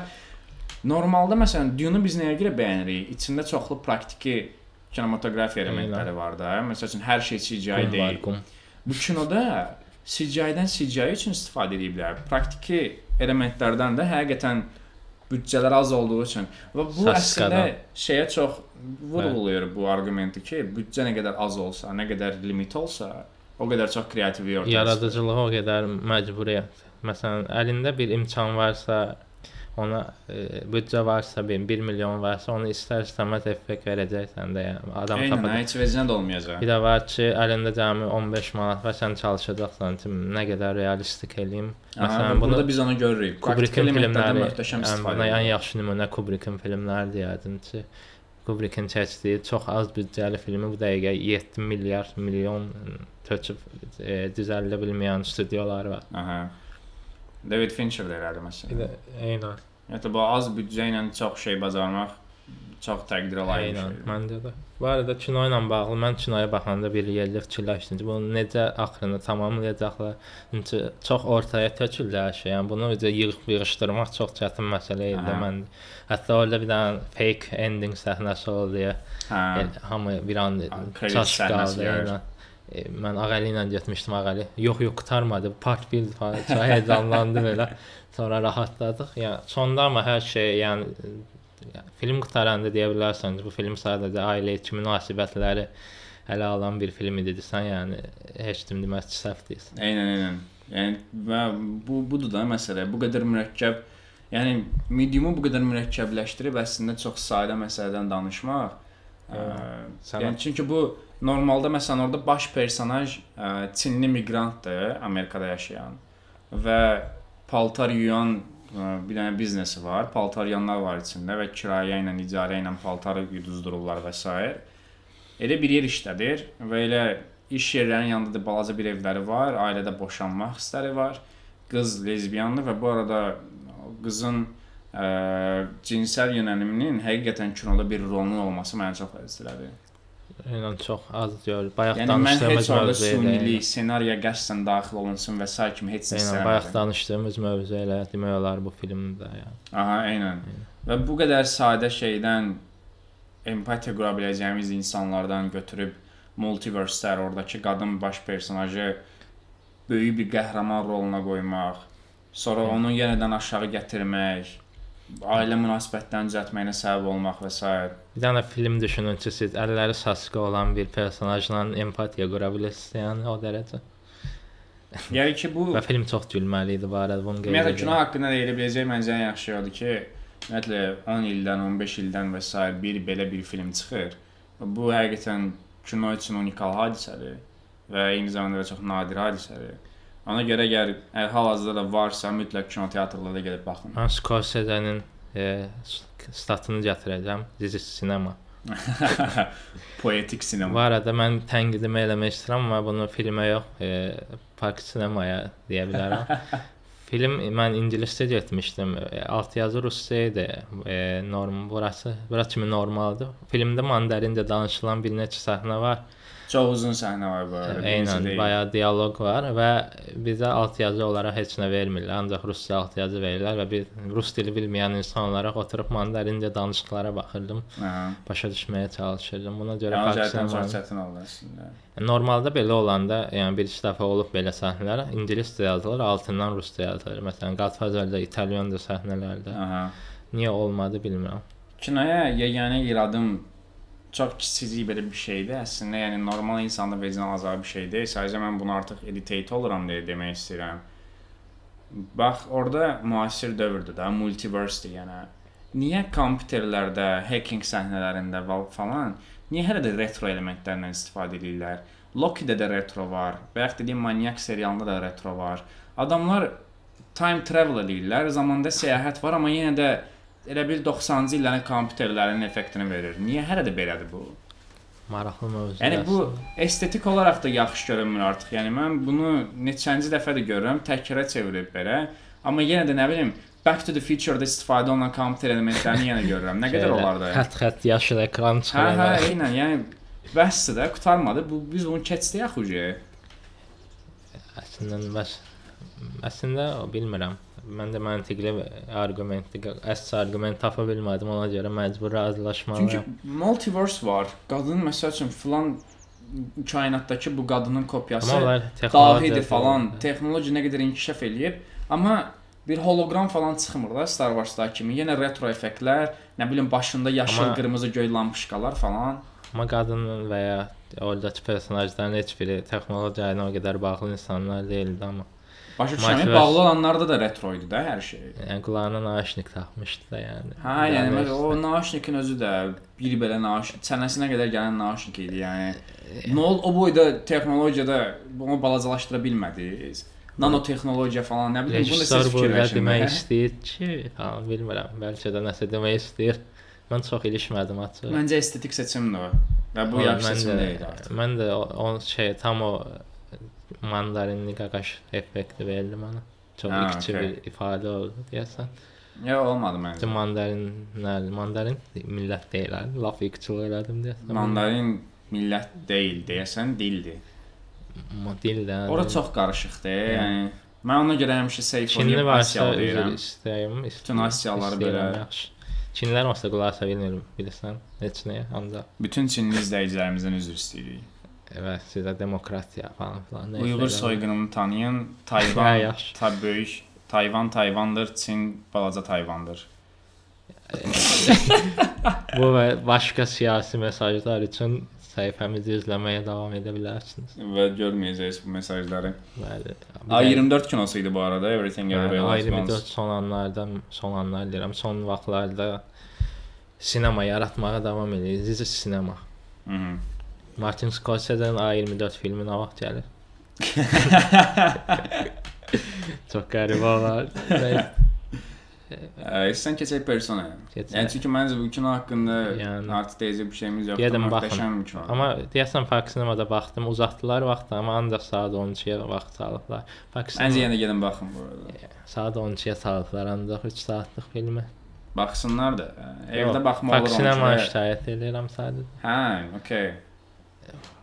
normalda məsələn Dune-u biz nəyə görə bəyənirik? İçində çoxlu praktiki kinematografiya elementləri var da. Məsəl üçün hər şey CGI deyil. Bu kinoda CGI-dən CGI üçün istifadə ediblər. Praktiki elementlərdən də həqiqətən büdcələr az olduğu üçün və bu əslində Saskadan. şeyə çox vurğulayır bu arqumenti ki, büdcə nə qədər az olsa, nə qədər limit olsa, o qədər çox kreativ. Yaradıcılığa o qədər məcburiyyət. Məsələn, əlində bir imkan varsa, ona e, büdcə varsa, 1 milyon varsa, onu istər-istəməz effekt verəcəksən də, yəni adam Eynən, tapacaq. heç vecinə də olmayacaq. Bir də var ki, əlində cəmi 15 manat var, sən çalışacaqsan ki, nə qədər realistik eləyim. Aha, Məsələn, bunu bunu da biz onu görürük. Kubrickin filmləri, möhtəşəm ən, ən yaxşı nümunə Kubrickin filmləri deyərdim ki, Kubrickin çəkdiyi çox az büdcəli filmi bu dəqiqə 7 milyard milyon töküb e, düzəldə bilməyən studiolar var. Aha. David Fincher də elədi məsələn. eynən, Hətta bu az büdcə ilə çox şey bacarmaq çox təqdirə layiq şeydir. məndə də. Bu arada kino ilə bağlı mən kinoya baxanda bir yerli fikirləşdim ki, bunu necə axırını tamamlayacaqlar. Çünki çox ortaya töküldü hər şey. Yəni bunu necə yığıb yığışdırmaq çox çətin məsələ idi Aha. mən. Hətta orada bir dənə fake ending səhnəsi oldu ya. Hə. El, hamı bir an çaş qaldı. eynən. E, mən Ağəli ilə getmişdim Ağəli. Yox, yox, qurtarmadı. Part 1 falan. Çox heyecanlandım elə. (laughs) Sonra rahatladıq. Yəni sonda amma hər şey, yəni yəni, film qutaranda deyə bilərsən ki, bu film sadəcə ailə içi münasibətləri ələ alan bir film idi desən, yəni heç kim deməz ki, səhv deyilsən. Eynən, eynən. Yəni və bu budur da məsələ. Bu qədər mürəkkəb, yəni mediumu bu qədər mürəkkəbləşdirib əslində çox sadə məsələdən danışmaq. Ə, Sənət. yəni çünki bu normalda məsələn orada baş personaj ə, Çinli miqrantdır, Amerikada yaşayan və paltar yuyan bir dənə biznesi var. Paltar yuyanlar var içində və kirayə ilə, icarə ilə paltarı yuduzdururlar və s. Elə bir yer işlədir və elə iş yerlərinin yanında da balaca bir evləri var, ailədə boşanmaq hissləri var. Qız lezbiyandır və bu arada qızın ə, cinsəl yönəliminin həqiqətən kinoda bir rolunun olması məni çox əzizlədi. Eynən çox az görür. Bayaq Yəni mən heç danışdığımız orada mövzu sunilik, ssenariyə qəsdən daxil olunsun və s. kimi heç nə Eynən, bayaq istəmirəm. danışdığımız mövzu elə demək olar bu filmdə yəni. Aha, eynən. Və bu qədər sadə şeydən empatiya qura biləcəyimiz insanlardan götürüb multiverse-lər, oradakı qadın baş personajı böyük bir qəhrəman roluna qoymaq, sonra onu yenidən aşağı gətirmək, ailə münasibətlərini düzəltməyinə səbəb olmaq və s. Bir dənə film düşünün ki, siz əlləri saçqa olan bir personajla empatiya qura bilirsiniz, yəni o dərəcə. Yəni ki, bu Və film çox gülməli idi bu arada bunu qeyd Ümumiyyətlə kino haqqında deyə biləcək məncə ən yaxşı odur ki, ümumiyyətlə 10 ildən, 15 ildən və s. bir belə bir film çıxır. Bu həqiqətən kino üçün unikal hadisədir və eyni zamanda da çox nadir hadisədir. Ona görə əgər ə, hal-hazırda da varsa, mütləq kinoteatrlara gedib baxın. Mən Scorsese-nin e, s- statını gətirəcəm. Dizi sinema. (laughs) Poetik sinema. Bu arada mən tənqidimi eləmək istəyirəm, amma bunu filmə yox, e, park sinemaya deyə bilərəm. (laughs) Film mən ingiliscə getmişdim. E, Altyazı rusca idi. E, norm burası, bura kimi normaldır. Filmdə mandarincə danışılan bir neçə səhnə var. Çox uzun səhnə var bu arada. Eynən, bayağı dialoq var və bizə altyazı olaraq heç nə vermirlər, ancaq rusca altyazı verirlər və bir rus dili bilməyən insanlara oturub mandarincə danışıqlara baxırdım, Aha. başa düşməyə çalışırdım. Buna görə zaten çox çətin oldu əslində. Normalda belə olanda, yəni bir iki dəfə olub belə səhnələr ingiliscə yazılır, altından rusca yazılır. Məsələn, Godfather-da İtalyanca səhnələrdə. Aha. Niyə olmadı bilmirəm. Kinoya yeganə iradım çox kiçicik belə bir şeydir. Əslində, yəni normal insanda vecinə alacağı bir şey deyil. Sadəcə mən bunu artıq editate oluram deyə demək istəyirəm. Bax, orada müasir dövrdür də, multiverse-dir yəni. Niyə kompüterlərdə, hacking səhnələrində falan, niyə hələ də retro elementlərdən istifadə edirlər? Loki-də də retro var. Yaxud dediyim Maniac serialında da retro var. Adamlar time travel edirlər, zamanda səyahət var, amma yenə də elə bil 90-cı illərin kompüterlərinin effektini verir. Niyə hələ də belədir bu? Maraqlı mövzudur. Yəni bu estetik olaraq da yaxşı görünmür artıq. Yəni mən bunu neçənci dəfədir görürəm, təkrara çevirib belə. Amma yenə də nə bilim Back to the Future-da istifadə olunan kompüter elementlərini yenə görürəm. Nə qədər Şeydə, olar da? Xət-xət yaşıl ekran Hə, çıxır. hə, eynən. Yəni bəsdir də, qurtarmadı. Bu biz bunu keçdik axı. Əslində bəs əslində o bilmirəm. Mən də məntiqli arqument, əsas arqument tapa bilmədim, ona görə məcbur razılaşmalıyam. Çünki multiverse var. Qadın məsəl üçün filan kainatdakı bu qadının kopyası dahidir falan. Texnologiya nə qədər inkişaf eləyib, amma bir holoqram falan çıxmır da Star Wars-da kimi. Yenə retro effektlər, nə bilim başında yaşıl, Amma- qırmızı, göy lampışkalar falan. Amma qadının və ya oradakı personajların heç biri texnologiya ilə o qədər bağlı insanlar deyildi amma Başa düşürəm. Bağlı olanlarda da retro idi də hər şey. Yəni qulağına naşnik taxmışdı da yəni. Hə, yəni məsələn o naşnikin özü də bir belə naşnik, çənəsinə qədər gələn naşnik idi. Yəni nə ol o boyda texnologiyada bunu balacalaşdıra bilmədiniz. Nanotexnologiya falan nə bilim bunu siz fikirləşin. demək (laughs) istəyir ki, ha, bilmirəm, bəlkə də nəsə demək istəyir. Mən çox ilişmədim açıq. Məncə estetik seçimdir o. Və bu yaxşı seçim deyil artıq. Mən də o, o şey tam o mandarinli qaqaş effekti verdi mənə. Çox Ha, ikisi okey. bir ifadə oldu deyəsən. Ya olmadı məncə. mandarinlər, mandarin millət deyirlər. Laf ikçil elədim deyəsən. Mandarin millət deyil deyəsən dildir. Ma- dildə. Ora çox qarışıqdır. Yəni mən ona görə həmişə safe Çinli varsa deyirəm. istəyirəm. Bütün Asiyalıları istəyirəm, belə- Yaxşı. Çinlilər olsa qulaq asa bilmirəm, bilirsən. Heç nəyə, ancaq Bütün Çinli izləyicilərimizdən üzr istəyirik. Evet, sizə demokratiya falan filan. nəysə Uyğur elə- soyqırımını tanıyan Hə, Tayvan, yaxşı. ta böyük Tayvan Tayvandır, Çin balaca Tayvandır. Bu və başqa siyasi mesajlar üçün səhifəmizi izləməyə davam edə bilərsiniz. Və görməyəcəksiniz bu mesajları. Bəli. A24 kinosu idi bu arada. Everything Everywhere All at Ayrı Once. son anlardan, son anlar deyirəm, son vaxtlarda sinema yaratmağa davam edir. Zizi sinema. Mhm. Martin Scorsese'dən A24 filmi nə vaxt gəlir? Çox qəribə olar. İstəsən keçək personaya. Keçək. Yəni çünki məncə bu kino haqqında Yəni- artıq deyəcək bir şeyimiz yoxdur. Gedim Möhtəşəm bir kino. Amma deyəsən Park sinemada baxdım, uzatdılar vaxtı, amma ancaq saat 12-yə vaxt salıblar. Park Məncə sinema yenə gedin baxın bu arada. saat 12-yə salıblar ancaq 3 saatlıq filmi. Baxsınlar da. Evdə baxmaq Park olur. sinema onun üçün. şikayət edirəm sadəcə. Hə, okey.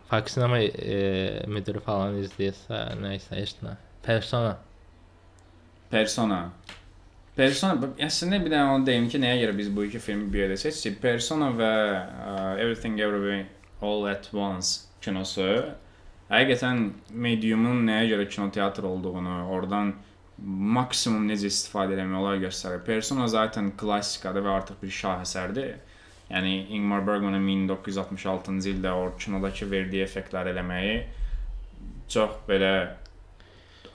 Park sinema e, müdürü falan izləyirsə, nə isə heç nə. Persona. Persona. Persona əslində bir dənə onu deyim ki, nəyə görə biz bu iki filmi bir yerdə seçdik? Persona və uh, Everything Everywhere All at Once kinosu həqiqətən mediumun nəyə görə kinoteatr olduğunu, oradan maksimum necə istifadə etmək olar göstərir. Persona zaten klassikadır və artıq bir şahəsərdir. Yəni Ingmar Bergmanın 1966-cı ildə o kinodakı verdiyi effektləri eləməyi çox belə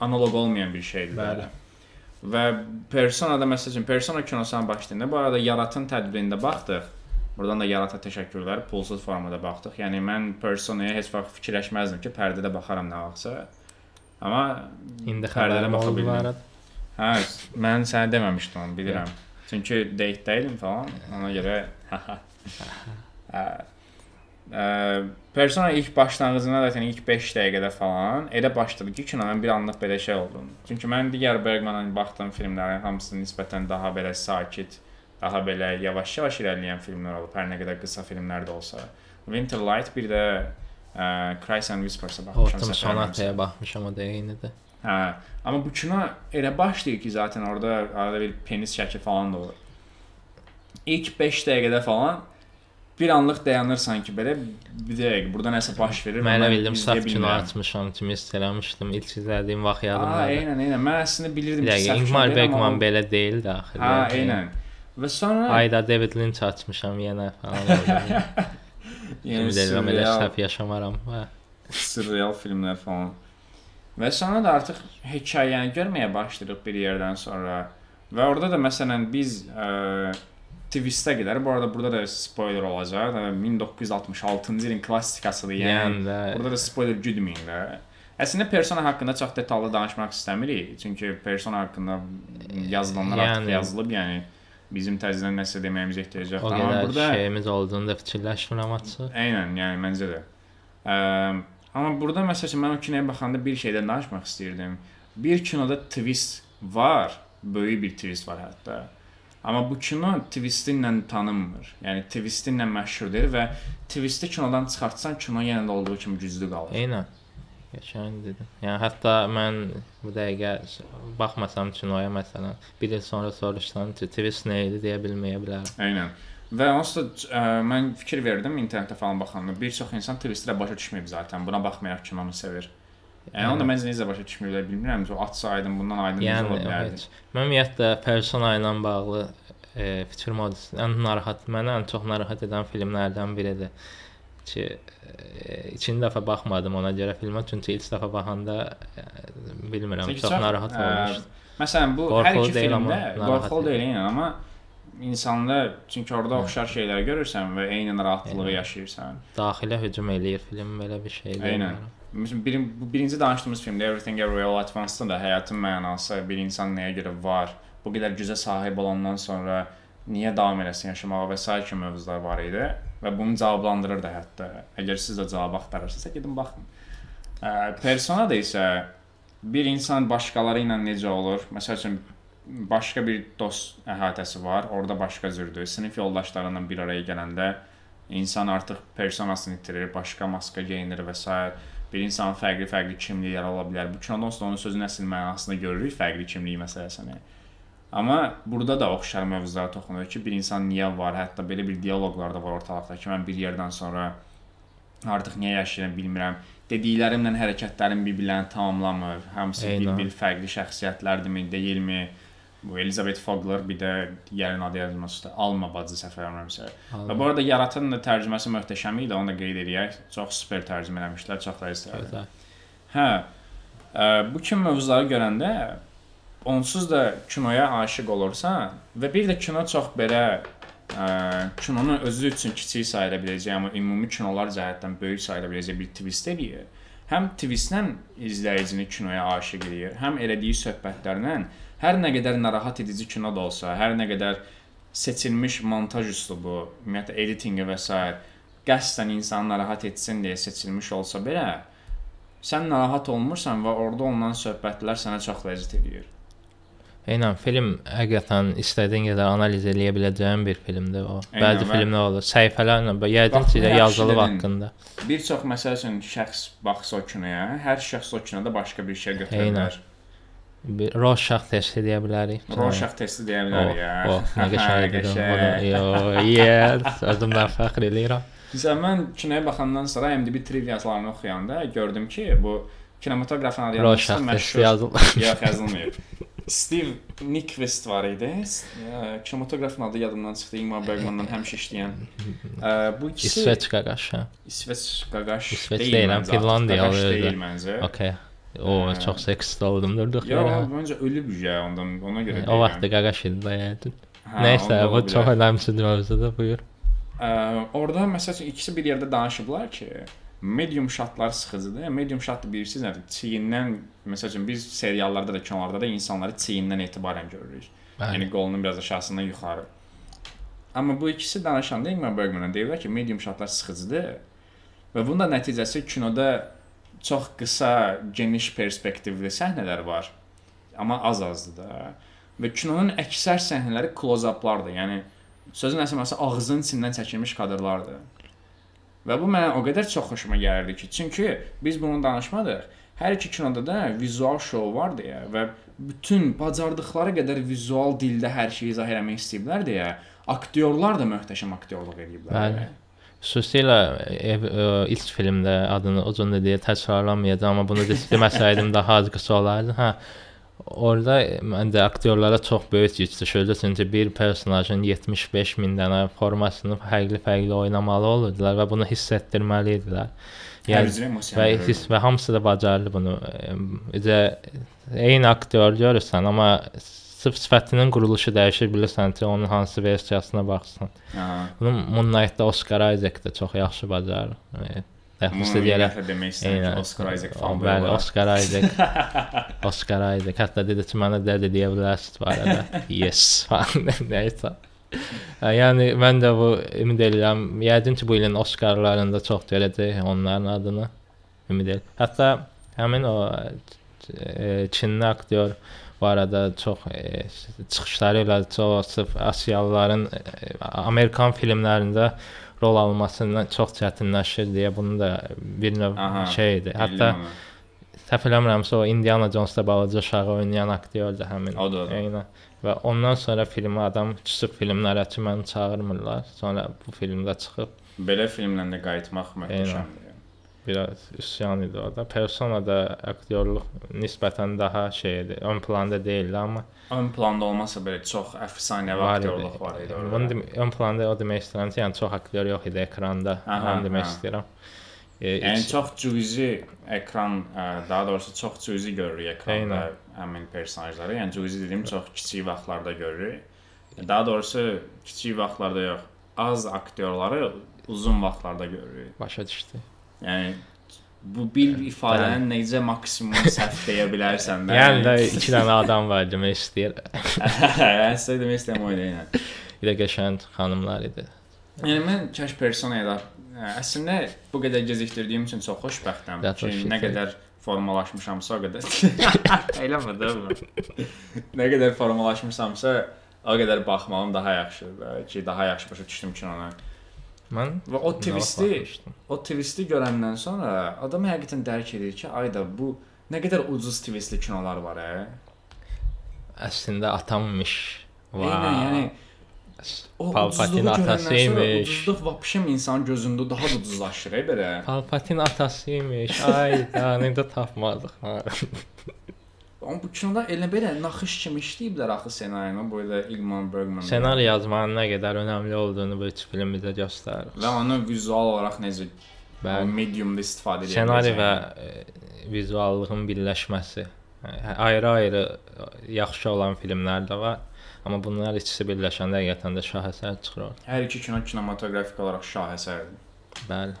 analoq olmayan bir şeydir. Bəli. Və Persona-da məsəl üçün Persona kinosuna başlayanda bu arada Yaratın tədbirində baxdıq. Buradan da Yarata təşəkkürlər. Pulsuz formada baxdıq. Yəni mən Persona-ya heç vaxt fikirləşməzdim ki, pərdədə baxaram nə vaxtsa. Amma İndi Pərdədə baxa arada. hə, mən sənə deməmişdim onu, bilirəm. Çünki date idim falan. Ona görə Hə. Ə, Persona ilk başlanğıcında da yəni ilk 5 dəqiqədə falan elə başladı ki, kino mən bir anlıq belə şey oldum. Çünki mən digər Bergmanın baxdığım filmlərin hamısı nisbətən daha belə sakit, daha belə yavaş-yavaş irəliləyən filmlər olub, hər nə qədər qısa filmlər də olsa. Winter Light bir də ə, Cries and Whispers-a baxmışam. Autumn. Sonataya baxmışam o da eynidir. Hə, amma bu kino elə başlayır ki, zaten orada arada bir penis şəkli falan da olur. İlk 5 dəqiqədə falan bir anlıq dayanırsan ki, belə bir dəqiqə burada nəsə baş verir. Mən bildim saf kino kimi hiss eləmişdim. İlk izlədiyim vaxt yadımdadır. eynən, eynən. Mən əslində bilirdim ki, səhv Ingmar kino deyil, Bergman belə deyildi axı. Hə, Yəni, eynən. Və sonra Ayda David Lynch açmışam yenə falan. (laughs) yəni Ümid edirəm elə surreal- səhv yaşamaram. Hə. surreal filmlər falan. Və sonra da artıq hekayəni görməyə başlayırıq bir yerdən sonra. Və orada da məsələn biz ə, twistə qədər, bu arada burada da spoiler olacaq. Ə, 1966-cı ilin klassikasıdır. Yəni, Yəni burada da spoiler güdməyin də. Əslində persona haqqında çox detallı danışmaq istəmirik. Çünki persona haqqında yazılanlar yəni, artıq yazılıb, yəni bizim təzədən nəsə deməyimizə ehtiyac yoxdur. Amma burada şeyimiz olduğunu da fikirləşmirəm açıq. Eynən, yəni məncə də. Ə, amma burada məsələn mən o kinoya baxanda bir şeydən danışmaq istirdim. Bir kinoda twist var, böyük bir twist var hətta. Amma bu kino twisti ilə tanınmır. Yəni twisti ilə məşhurdur və twisti kinodan çıxartsan kino yenə də olduğu kimi güclü qalır. Eynən. Qəşəng dedin. Yəni hətta mən bu dəqiqə baxmasam kinoya məsələn, bir il sonra soruşsan ki, twist nə idi deyə bilməyə bilərəm. Eynən. Və onsuz da ə, mən fikir verdim internetdə falan baxanda. Bir çox insan twisti də başa düşməyib zaten. Buna baxmayaraq kinonu sevir. Yəni onu da məncə necə başa düşmürlər bilmirəm. O açsa aydın bundan aydın necə Yəni ola bilərdi? heç. Mən ümumiyyətlə persona ilə bağlı e, fikrim odur. Ən narahat, məni ən çox narahat edən filmlərdən biridir ki, e, ikinci dəfə baxmadım ona görə filmə, çünki ilk dəfə baxanda e, bilmirəm, Çünki çox narahat ə, olmuşdum. Məsələn bu Qorxulu hər iki deyil, amma filmdə narahat qorxulu deyil. deyil, eynən, amma insanda çünki orada oxşar şeylər görürsən və eyni narahatlığı yaşayırsan. Daxilə hücum eləyir film belə bir şey deyil. Eynən. Məsələn bu birinci danışdığımız filmdə Everything Everywhere All at Once-da da həyatın mənası bir insan nəyə görə var, bu qədər gücə sahib olandan sonra niyə davam eləsin yaşamağa və sair kimi mövzular var idi və bunu cavablandırırdı hətta. Əgər siz də cavab axtarırsınızsa gedin baxın. Persona da isə bir insan başqaları ilə necə olur? Məsəl üçün başqa bir dost əhatəsi var, orada başqa cürdür. Sinif yoldaşlarıyla bir araya gələndə insan artıq personasını itirir, başqa maska geyinir və s. bir insanın fərqli-fərqli kimlikləri ola bilər. Bu kinoda onsuz da onun sözün əsl mənasında görürük fərqli kimlik məsələsini. Amma burada da oxşar mövzulara toxunur ki, bir insan niyə var? Hətta belə bir dialoqlar da var ortalıqda ki, mən bir yerdən sonra artıq niyə yaşayıram bilmirəm. Dediklərimlə hərəkətlərim bir-birlərini tamamlamır. Hamısı bir-bir fərqli şəxsiyyətlərdirmi, deyilmi? Bu Elizabeth Fogler bir də digərin adı yazılmışdı. Alma bacı səhv eləmirəmsə. Və bu arada yaratan da tərcüməsi möhtəşəm idi, onu da qeyd edək. Çox super tərcümə eləmişlər, çox da istəyirəm. Hə. Ə, bu kimi mövzuları görəndə onsuz da kinoya aşiq olursan və bir də kino çox belə ə, kinonun özü üçün kiçik sayıla biləcəyi, amma ümumi kinolar cəhətdən böyük sayıla biləcəyi bir twist eləyir. Həm twistlə izləyicini kinoya aşiq eləyir, həm elədiyi söhbətlərlə hər nə qədər narahat edici kino da olsa, hər nə qədər seçilmiş montaj üslubu, ümumiyyətlə editinqi və s. qəsdən insanı narahat etsin deyə seçilmiş olsa belə, sən narahat olmursan və orada olunan söhbətlər sənə çox ləzzət eləyir. Eynən film həqiqətən istədiyin qədər analiz eləyə biləcəyin bir filmdir o. Eynən, Bəzi filmlər olur, səhifələrlə, yəqin ki, yazılıb haqqında. Bir çox məsəl üçün şəxs baxsa o kinoya, hər şəxs o kinoda başqa bir şey götürə Eynən. bilər. Bir Rorschach testi deyə bilərik. Rorschach testi deyə bilər ya. Oh, nə qəşəngdir. Qəşəng. Bunu- Yo, yes, özümdən fəxr eləyirəm. Məsələn mən kinoya baxandan sonra IMDb trivialarını oxuyanda gördüm ki, bu yadımda testi məşhur yazılıb. Yox, yazılmayıb. Steve Nyqvist var idi. Ya, Kinematografın adı yadımdan çıxdı. Ingmar Bergmanla həmişə işləyən. Bu ikisi İsveç qaqaş. İsveç qaqaş İsveç deyil deyil, məncə, Finlandiya artıq qaqaş deyil məncə. Okay. O Hə. çox seksist oldum durduq Yox, yerə. məncə ölüb ya ondan ona görə. O vaxt da qaqaş idi. Hə, Nəysə, bu çox önəmsiz mövzudur, buyur. Ə, orada məsəl üçün ikisi bir yerdə danışıblar ki, medium shotlar sıxıcıdır. Medium shot bilirsiniz nədir? Çiyindən məsəl üçün biz seriallarda da, kinolarda da insanları çiyindən etibarən görürük. Bəli. Yəni qolunun biraz aşağısından yuxarı. Amma bu ikisi danışanda Ingmar Bergman deyirlər ki, medium shotlar sıxıcıdır. Və bunun da nəticəsi kinoda çox qısa, geniş perspektivli səhnələr var. Amma az-azdır da. Və kinonun əksər səhnələri close-uplardır. Yəni sözün əsl mənası ağzının içindən çəkilmiş kadrlardır. Və bu mənə o qədər çox xoşuma gəlirdi ki, çünki biz bunu danışmadıq. Hər iki kinoda da vizual şou vardı ya və bütün bacardıqları qədər vizual dildə hər şeyi izah etmək istəyiblər deyə aktyorlar da möhtəşəm aktyorluq ediblər. Bəli. Xüsusilə ev, ə, ilk filmdə adını uzun da deyə təkrarlamayacağam, amma bunu de- deməsəydim daha az qısa olardı. Hə. Orada məncə aktyorlara çox böyük yük düşürdü, çünki bir personajın 75 min dənə formasını fərqli-fərqli oynamalı olurdular və bunu hiss etdirməli idilər. Emosiya. və hiss və hamısı da bacardı bunu. Bizə eyni aktyor görürsən, amma sırf sifətinin quruluşu dəyişir bilirsən ki, onun hansı versiyasına baxsan. Aha. Bunu Moon Knight-da Oscar Isaac da çox yaxşı bacarır. Deyərək. ümumiyyətlə demək istəyirəm ki, Oscar Isaac fan Bəli, Oscar Isaac. (laughs) Oscar Isaac. Hətta dedi ki, mənə dədə deyə bilərsiniz bu arada. Yes. (laughs) (laughs) Nəysə. Yəni mən də bu ümid edirəm. Yəqin ki, bu ilin Oscarlarında çox görəcək onların adını. Ümid edirəm. Hətta həmin o e, Çinli aktyor bu arada çox e, çıxışları ilə çox sırf Asiyalıların e, Amerikan filmlərində rol almasından çox çətinləşir deyə bunu da bir növ Aha, şeydir. Hətta Bildim onu. səhv eləmirəmsə o Indiana Jones-da balaca uşağı oynayan aktyordur həmin. O da, da. Eynən. Və ondan sonra filmi adam küçük filmlərə ki, məni çağırmırlar. Sonra bu filmdə çıxıb Belə filmlə də qayıtmaq möhtəşəmdir. Biraz üsyan idi orada. Persona da aktyorluq nisbətən daha şeydir. Ön planda deyildi, amma Ön planda olmasa belə çox əfsanəvi idi. aktyorluq var idi Bunu orada. dem- ön planda o demək istəyirəm ki, yəni çox aktyor yox idi ekranda. Aha, Mən demək aha. istəyirəm. e, Yəni iç- çox cüzi ekran, ə, daha doğrusu çox cüzi görürük ekranda Eynən. həmin personajları. Yəni cüzi dediyim çox kiçik vaxtlarda görürük. Daha doğrusu kiçik vaxtlarda yox, az aktyorları uzun vaxtlarda görürük. başa düşdü. Yəni bu bir ifadəni necə maksimum səhv deyə bilərsən də. Yəni də iki dənə adam var demək istəyir. yəni sizə demək istəyirəm o ilə. Bir də qəşəng xanımlar idi. Yəni mən kaş personaya da əslində bu qədər gecikdirdiyim üçün çox xoşbəxtəm ki, nə qədər formalaşmışamsa o qədər. Eləmə də bu. nə qədər formalaşmışamsa o qədər baxmağım daha yaxşıdır da, ki, daha yaxşı başa düşdüm ki ona. Mən Və o twisti, o twisti görəndən sonra adam həqiqətən dərk edir ki, ayda bu nə qədər ucuz twistli kinolar var, hə? Əslində atammış. Eynən, yəni o görəndən sonra atasıymış. Ucuzluq vəbşəm insanın gözündə daha da ucuzlaşır, e, belə. Palpatin atasıymış. Ay, da necə tapmadıq. Ha. (laughs) Amma bu kinoda elə belə naxış kimi işləyiblər axı ssenarini, bu da Ilman Bergman. Ssenari yazmanın nə qədər önəmli olduğunu bu üç film bizə göstərir. və onu vizual olaraq necə Bəli. mediumda istifadə edə Ssenari və e, vizuallığın birləşməsi. Hə, Ayrı-ayrı yaxşı olan filmlər də var. Amma bunlar ikisi birləşəndə həqiqətən də şahəsər çıxır. hər iki kino kinematografik olaraq şahəsərdir. Bəli.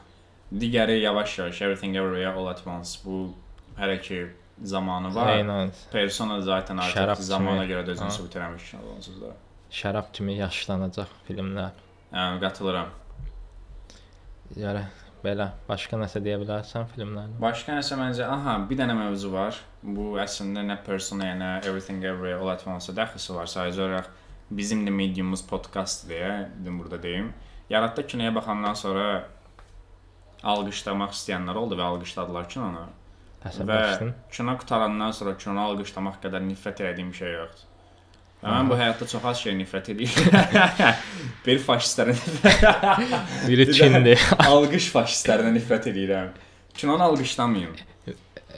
Digəri yavaş-yavaş Everything Everywhere All at Once bu hələ ki zamanı var. Eynən. Persona zaten artıq Şərab zamana kimi. görə də özünü sübut kinodur onsuz da. Şərab kimi yaşlanacaq filmlər. Yəni qatılıram. Yəni belə başqa nəsə deyə bilərsən filmlərdən? Başqa nəsə məncə, aha, bir dənə mövzu var. Bu əslində nə Persona, nə Everything Everywhere All at Once-a dəxlisi var. Sadəcə olaraq bizim də mediumumuz podkast deyə dedim burada deyim. Yaratda kinoya baxandan sonra alqışlamaq istəyənlər oldu və alqışladılar kinonu. Və Əsəbləşdin. kino qutarandan sonra kinonu alqışlamaq qədər nifrət etdiyim şey yoxdur. Və mən bu həyatda çox az şey nifrət edirəm. bir faşistlərin Biri Bir də- Çindir. alqış faşistlərinə nifrət edirəm. Kinonu alqışlamayın.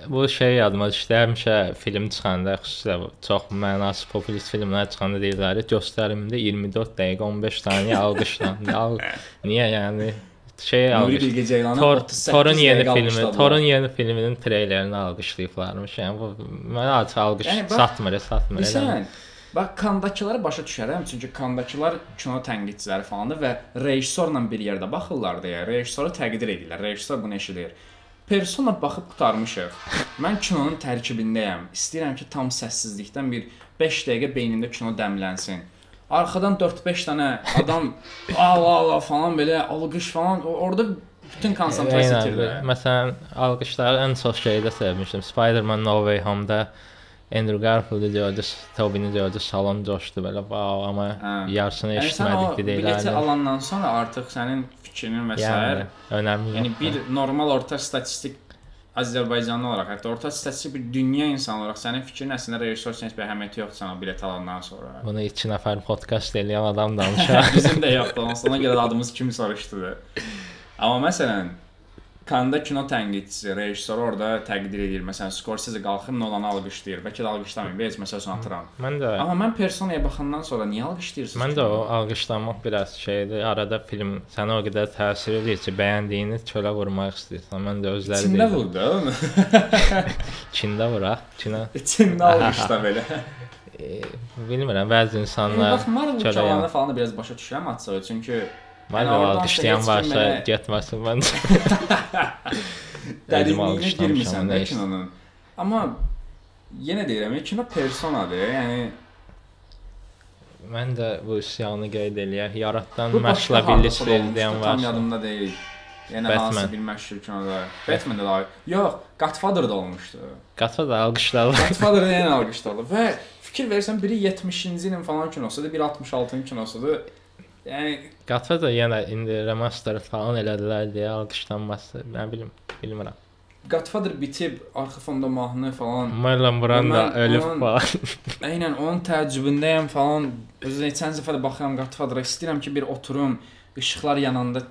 Bu şey yadıma düşdü. Həmişə film çıxanda, xüsusilə çox mənasız populist filmlər çıxanda deyirlər, göstərimdə 24 dəqiqə 15 saniyə alqışlandı. Al, niyə yəni şey Nuri alqış Bilge Ceylanı Tor, 38 Torun yeni filmi. Torun yeni filminin treylerini alqışlayıblarmış. Yəni bu mənə artıq alqış Yəni bax- satmır, satmır. elə. Bilirsən, bax kandakıları başa düşərəm, çünki kandakılar kino tənqidçiləri falandır və rejissorla bir yerdə baxırlar deyə rejissoru təqdir edirlər. Rejissor bunu eşidir. Persona baxıb qutarmışıq. Mən kinonun tərkibindəyəm. İstəyirəm ki, tam səssizlikdən bir 5 dəqiqə beynimdə kino dəmlənsin. Arxadan 4-5 dənə adam (laughs) ala ala falan belə alqış falan orada bütün konsentrasiya itirir. Məsələn, alqışları ən çox şeydə sevmişdim. Spider-Man No Way Home-da Andrew Garfield gördü, Tobey-ni gördü, salon coşdu belə. Wow, amma Hə. yarısını Yəni sən o eşitmədik bileti alandan sonra artıq sənin fikrinin və s. Yəni önəmli. Yəni bir normal orta statistik Azərbaycanlı olaraq, hətta orta statistik bir dünya insanı olaraq sənin fikrin əslində üçün heç bir əhəmiyyəti yoxdur sənə bilet alandan sonra. bunu 2 nəfər podkast eləyən adam danışır. (laughs) Bizim də yoxdur. Ona görə adımız kim soruşdu. Amma məsələn Kanda kino tənqidçisi, rejissor orada təqdir edir. Məsələn, Scorsese qalxıb Nolan'ı alqışlayır. Bəlkə də alqışlamayır. Biz məsəl üçün atıram. mən də Amma mən Personaya baxandan sonra niyə alqışlayırsınız? Mən də o alqışlanmaq biraz şeydir. Arada film sənə o qədər təsir edir ki, bəyəndiyini çölə vurmaq istəyirsən. Mən də özləri deyirəm. vurdu. (laughs) Çində vuraq. Çinə İçində (laughs) alqışla belə. e, bilmirəm, bəzi insanlar bax Marvel yan. falan da biraz başa düşürəm açığı. Çünki Mən də alqışlayan varsa mənə- getməsin mən. dərinliyinə girmirsən də kinonun. Amma yenə deyirəm, kino personadır. Yəni Mən də bu üsyanı qeyd eləyək. Yaratdan hardasa da izləyən olmuşdu, Tam var. yadımda deyil. Yəni Batman. hansı bir məşhur kinoda. Batman-da da yox, Godfather da olmuşdu. Da alqışladı. Godfather yenə alqışladı və fikir versən biri 70-ci ilin falan kinosudur, biri 66-cı kinosudur. Yəni Qatfa da yenə indi remaster falan elədilər deyə alqışlanması. Nə bilim, bilmirəm. Godfather bitib, arxa fonda mahnı falan. Marlon Brando ölüb falan. (laughs) Eynən onun təəccübündəyəm falan. Özü neçənci dəfə də baxıram Godfather-a, istəyirəm ki, bir oturum işıqlar yananda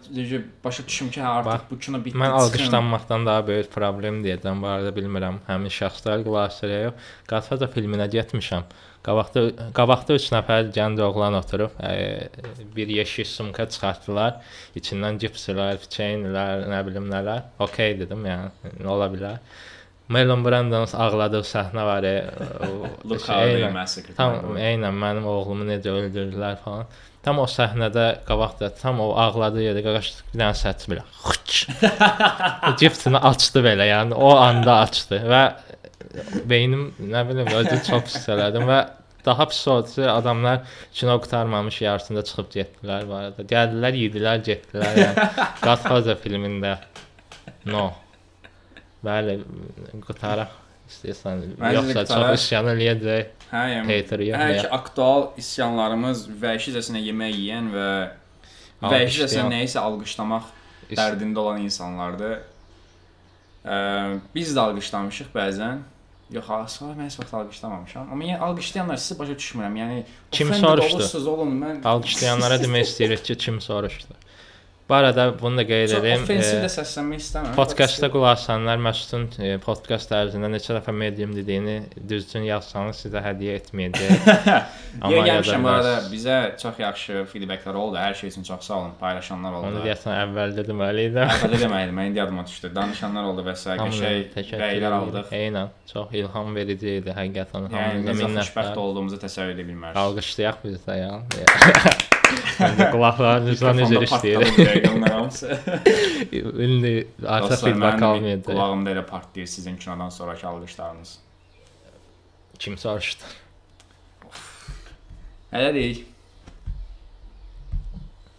başa düşüm ki, hə, artıq Bax, bu kino bitdi. Mən alqışlanmaqdan daha böyük problem deyəcəm. Bu arada bilmirəm, həmin şəxslər yox. Godfather filminə getmişəm. Qabaqda qabaqda 3 nəfər gənc oğlan oturub, ə, bir yeşik sumka çıxartdılar. İçindən cipslər, çeynlər, nə bilim nələr. Okay dedim, yəni ola bilər. Marlon Brando'nun ağladığı səhnə var. (laughs) Look how they massacred. Tam eynən mənim oğlumu necə öldürdülər falan. Tam o səhnədə qabaqda tam o ağladığı yerdə qaqaş bir dənə səs belə. (laughs) Cipsini açdı belə, yəni o anda açdı və beynim nə bilim özü çox pis elədim və daha pis oldu adamlar kino qurtarmamış yarısında çıxıb getdilər bu arada. Gəldilər, yedilər, getdilər. Yəni Godfather filmində no. Bəli, qutaraq istəyirsən. Yoxsa çox isyan eləyəcək. Hə, yəni Hater hər yox. ki aktual isyanlarımız vəhşicəsinə yemək yeyən və vəhşicəsinə nəyisə alqışlamaq dərdində olan insanlardır. Ə, biz də alqışlamışıq bəzən. Yox, asla mən heç vaxt alqışlamamışam. Amma yəni alqışlayanlar sizi başa düşmürəm. Yəni Kim soruşdu? olursunuz oğlum, mən Alqışlayanlara demək istəyirik ki, kim soruşdu. Bu arada bunu da qeyd Çox edim. offensiv E, də səslənmək istəmirəm. Podkastda qulaq asanlar Məsudun e, podkast ərzində neçə dəfə medium dediyini düzgün yazsanız sizə hədiyyə etməyəcək. (laughs) Amma gəlmişəm bu arada bizə çox yaxşı feedbacklər oldu. Hər şey üçün çox sağ olun. Paylaşanlar oldu. Onu deyəsən əvvəldə deməli idi. Əvvəldə deməydim, mən indi yadıma düşdü. Danışanlar oldu və s. qəşəng rəylər aldıq. Eynən, çox ilham verici idi həqiqətən. Yəni necə xoşbəxt olduğumuzu təsəvvür edə bilmərik. Alqışlayaq biz də ya. (laughs) Məndə qulaqlarınızdan üzr istəyirəm. İndi artıq feedback almayacaq. qulağımda elə partlayır sizin kinodan sonrakı alqışlarınız. Kim soruşdu? Hələ deyil.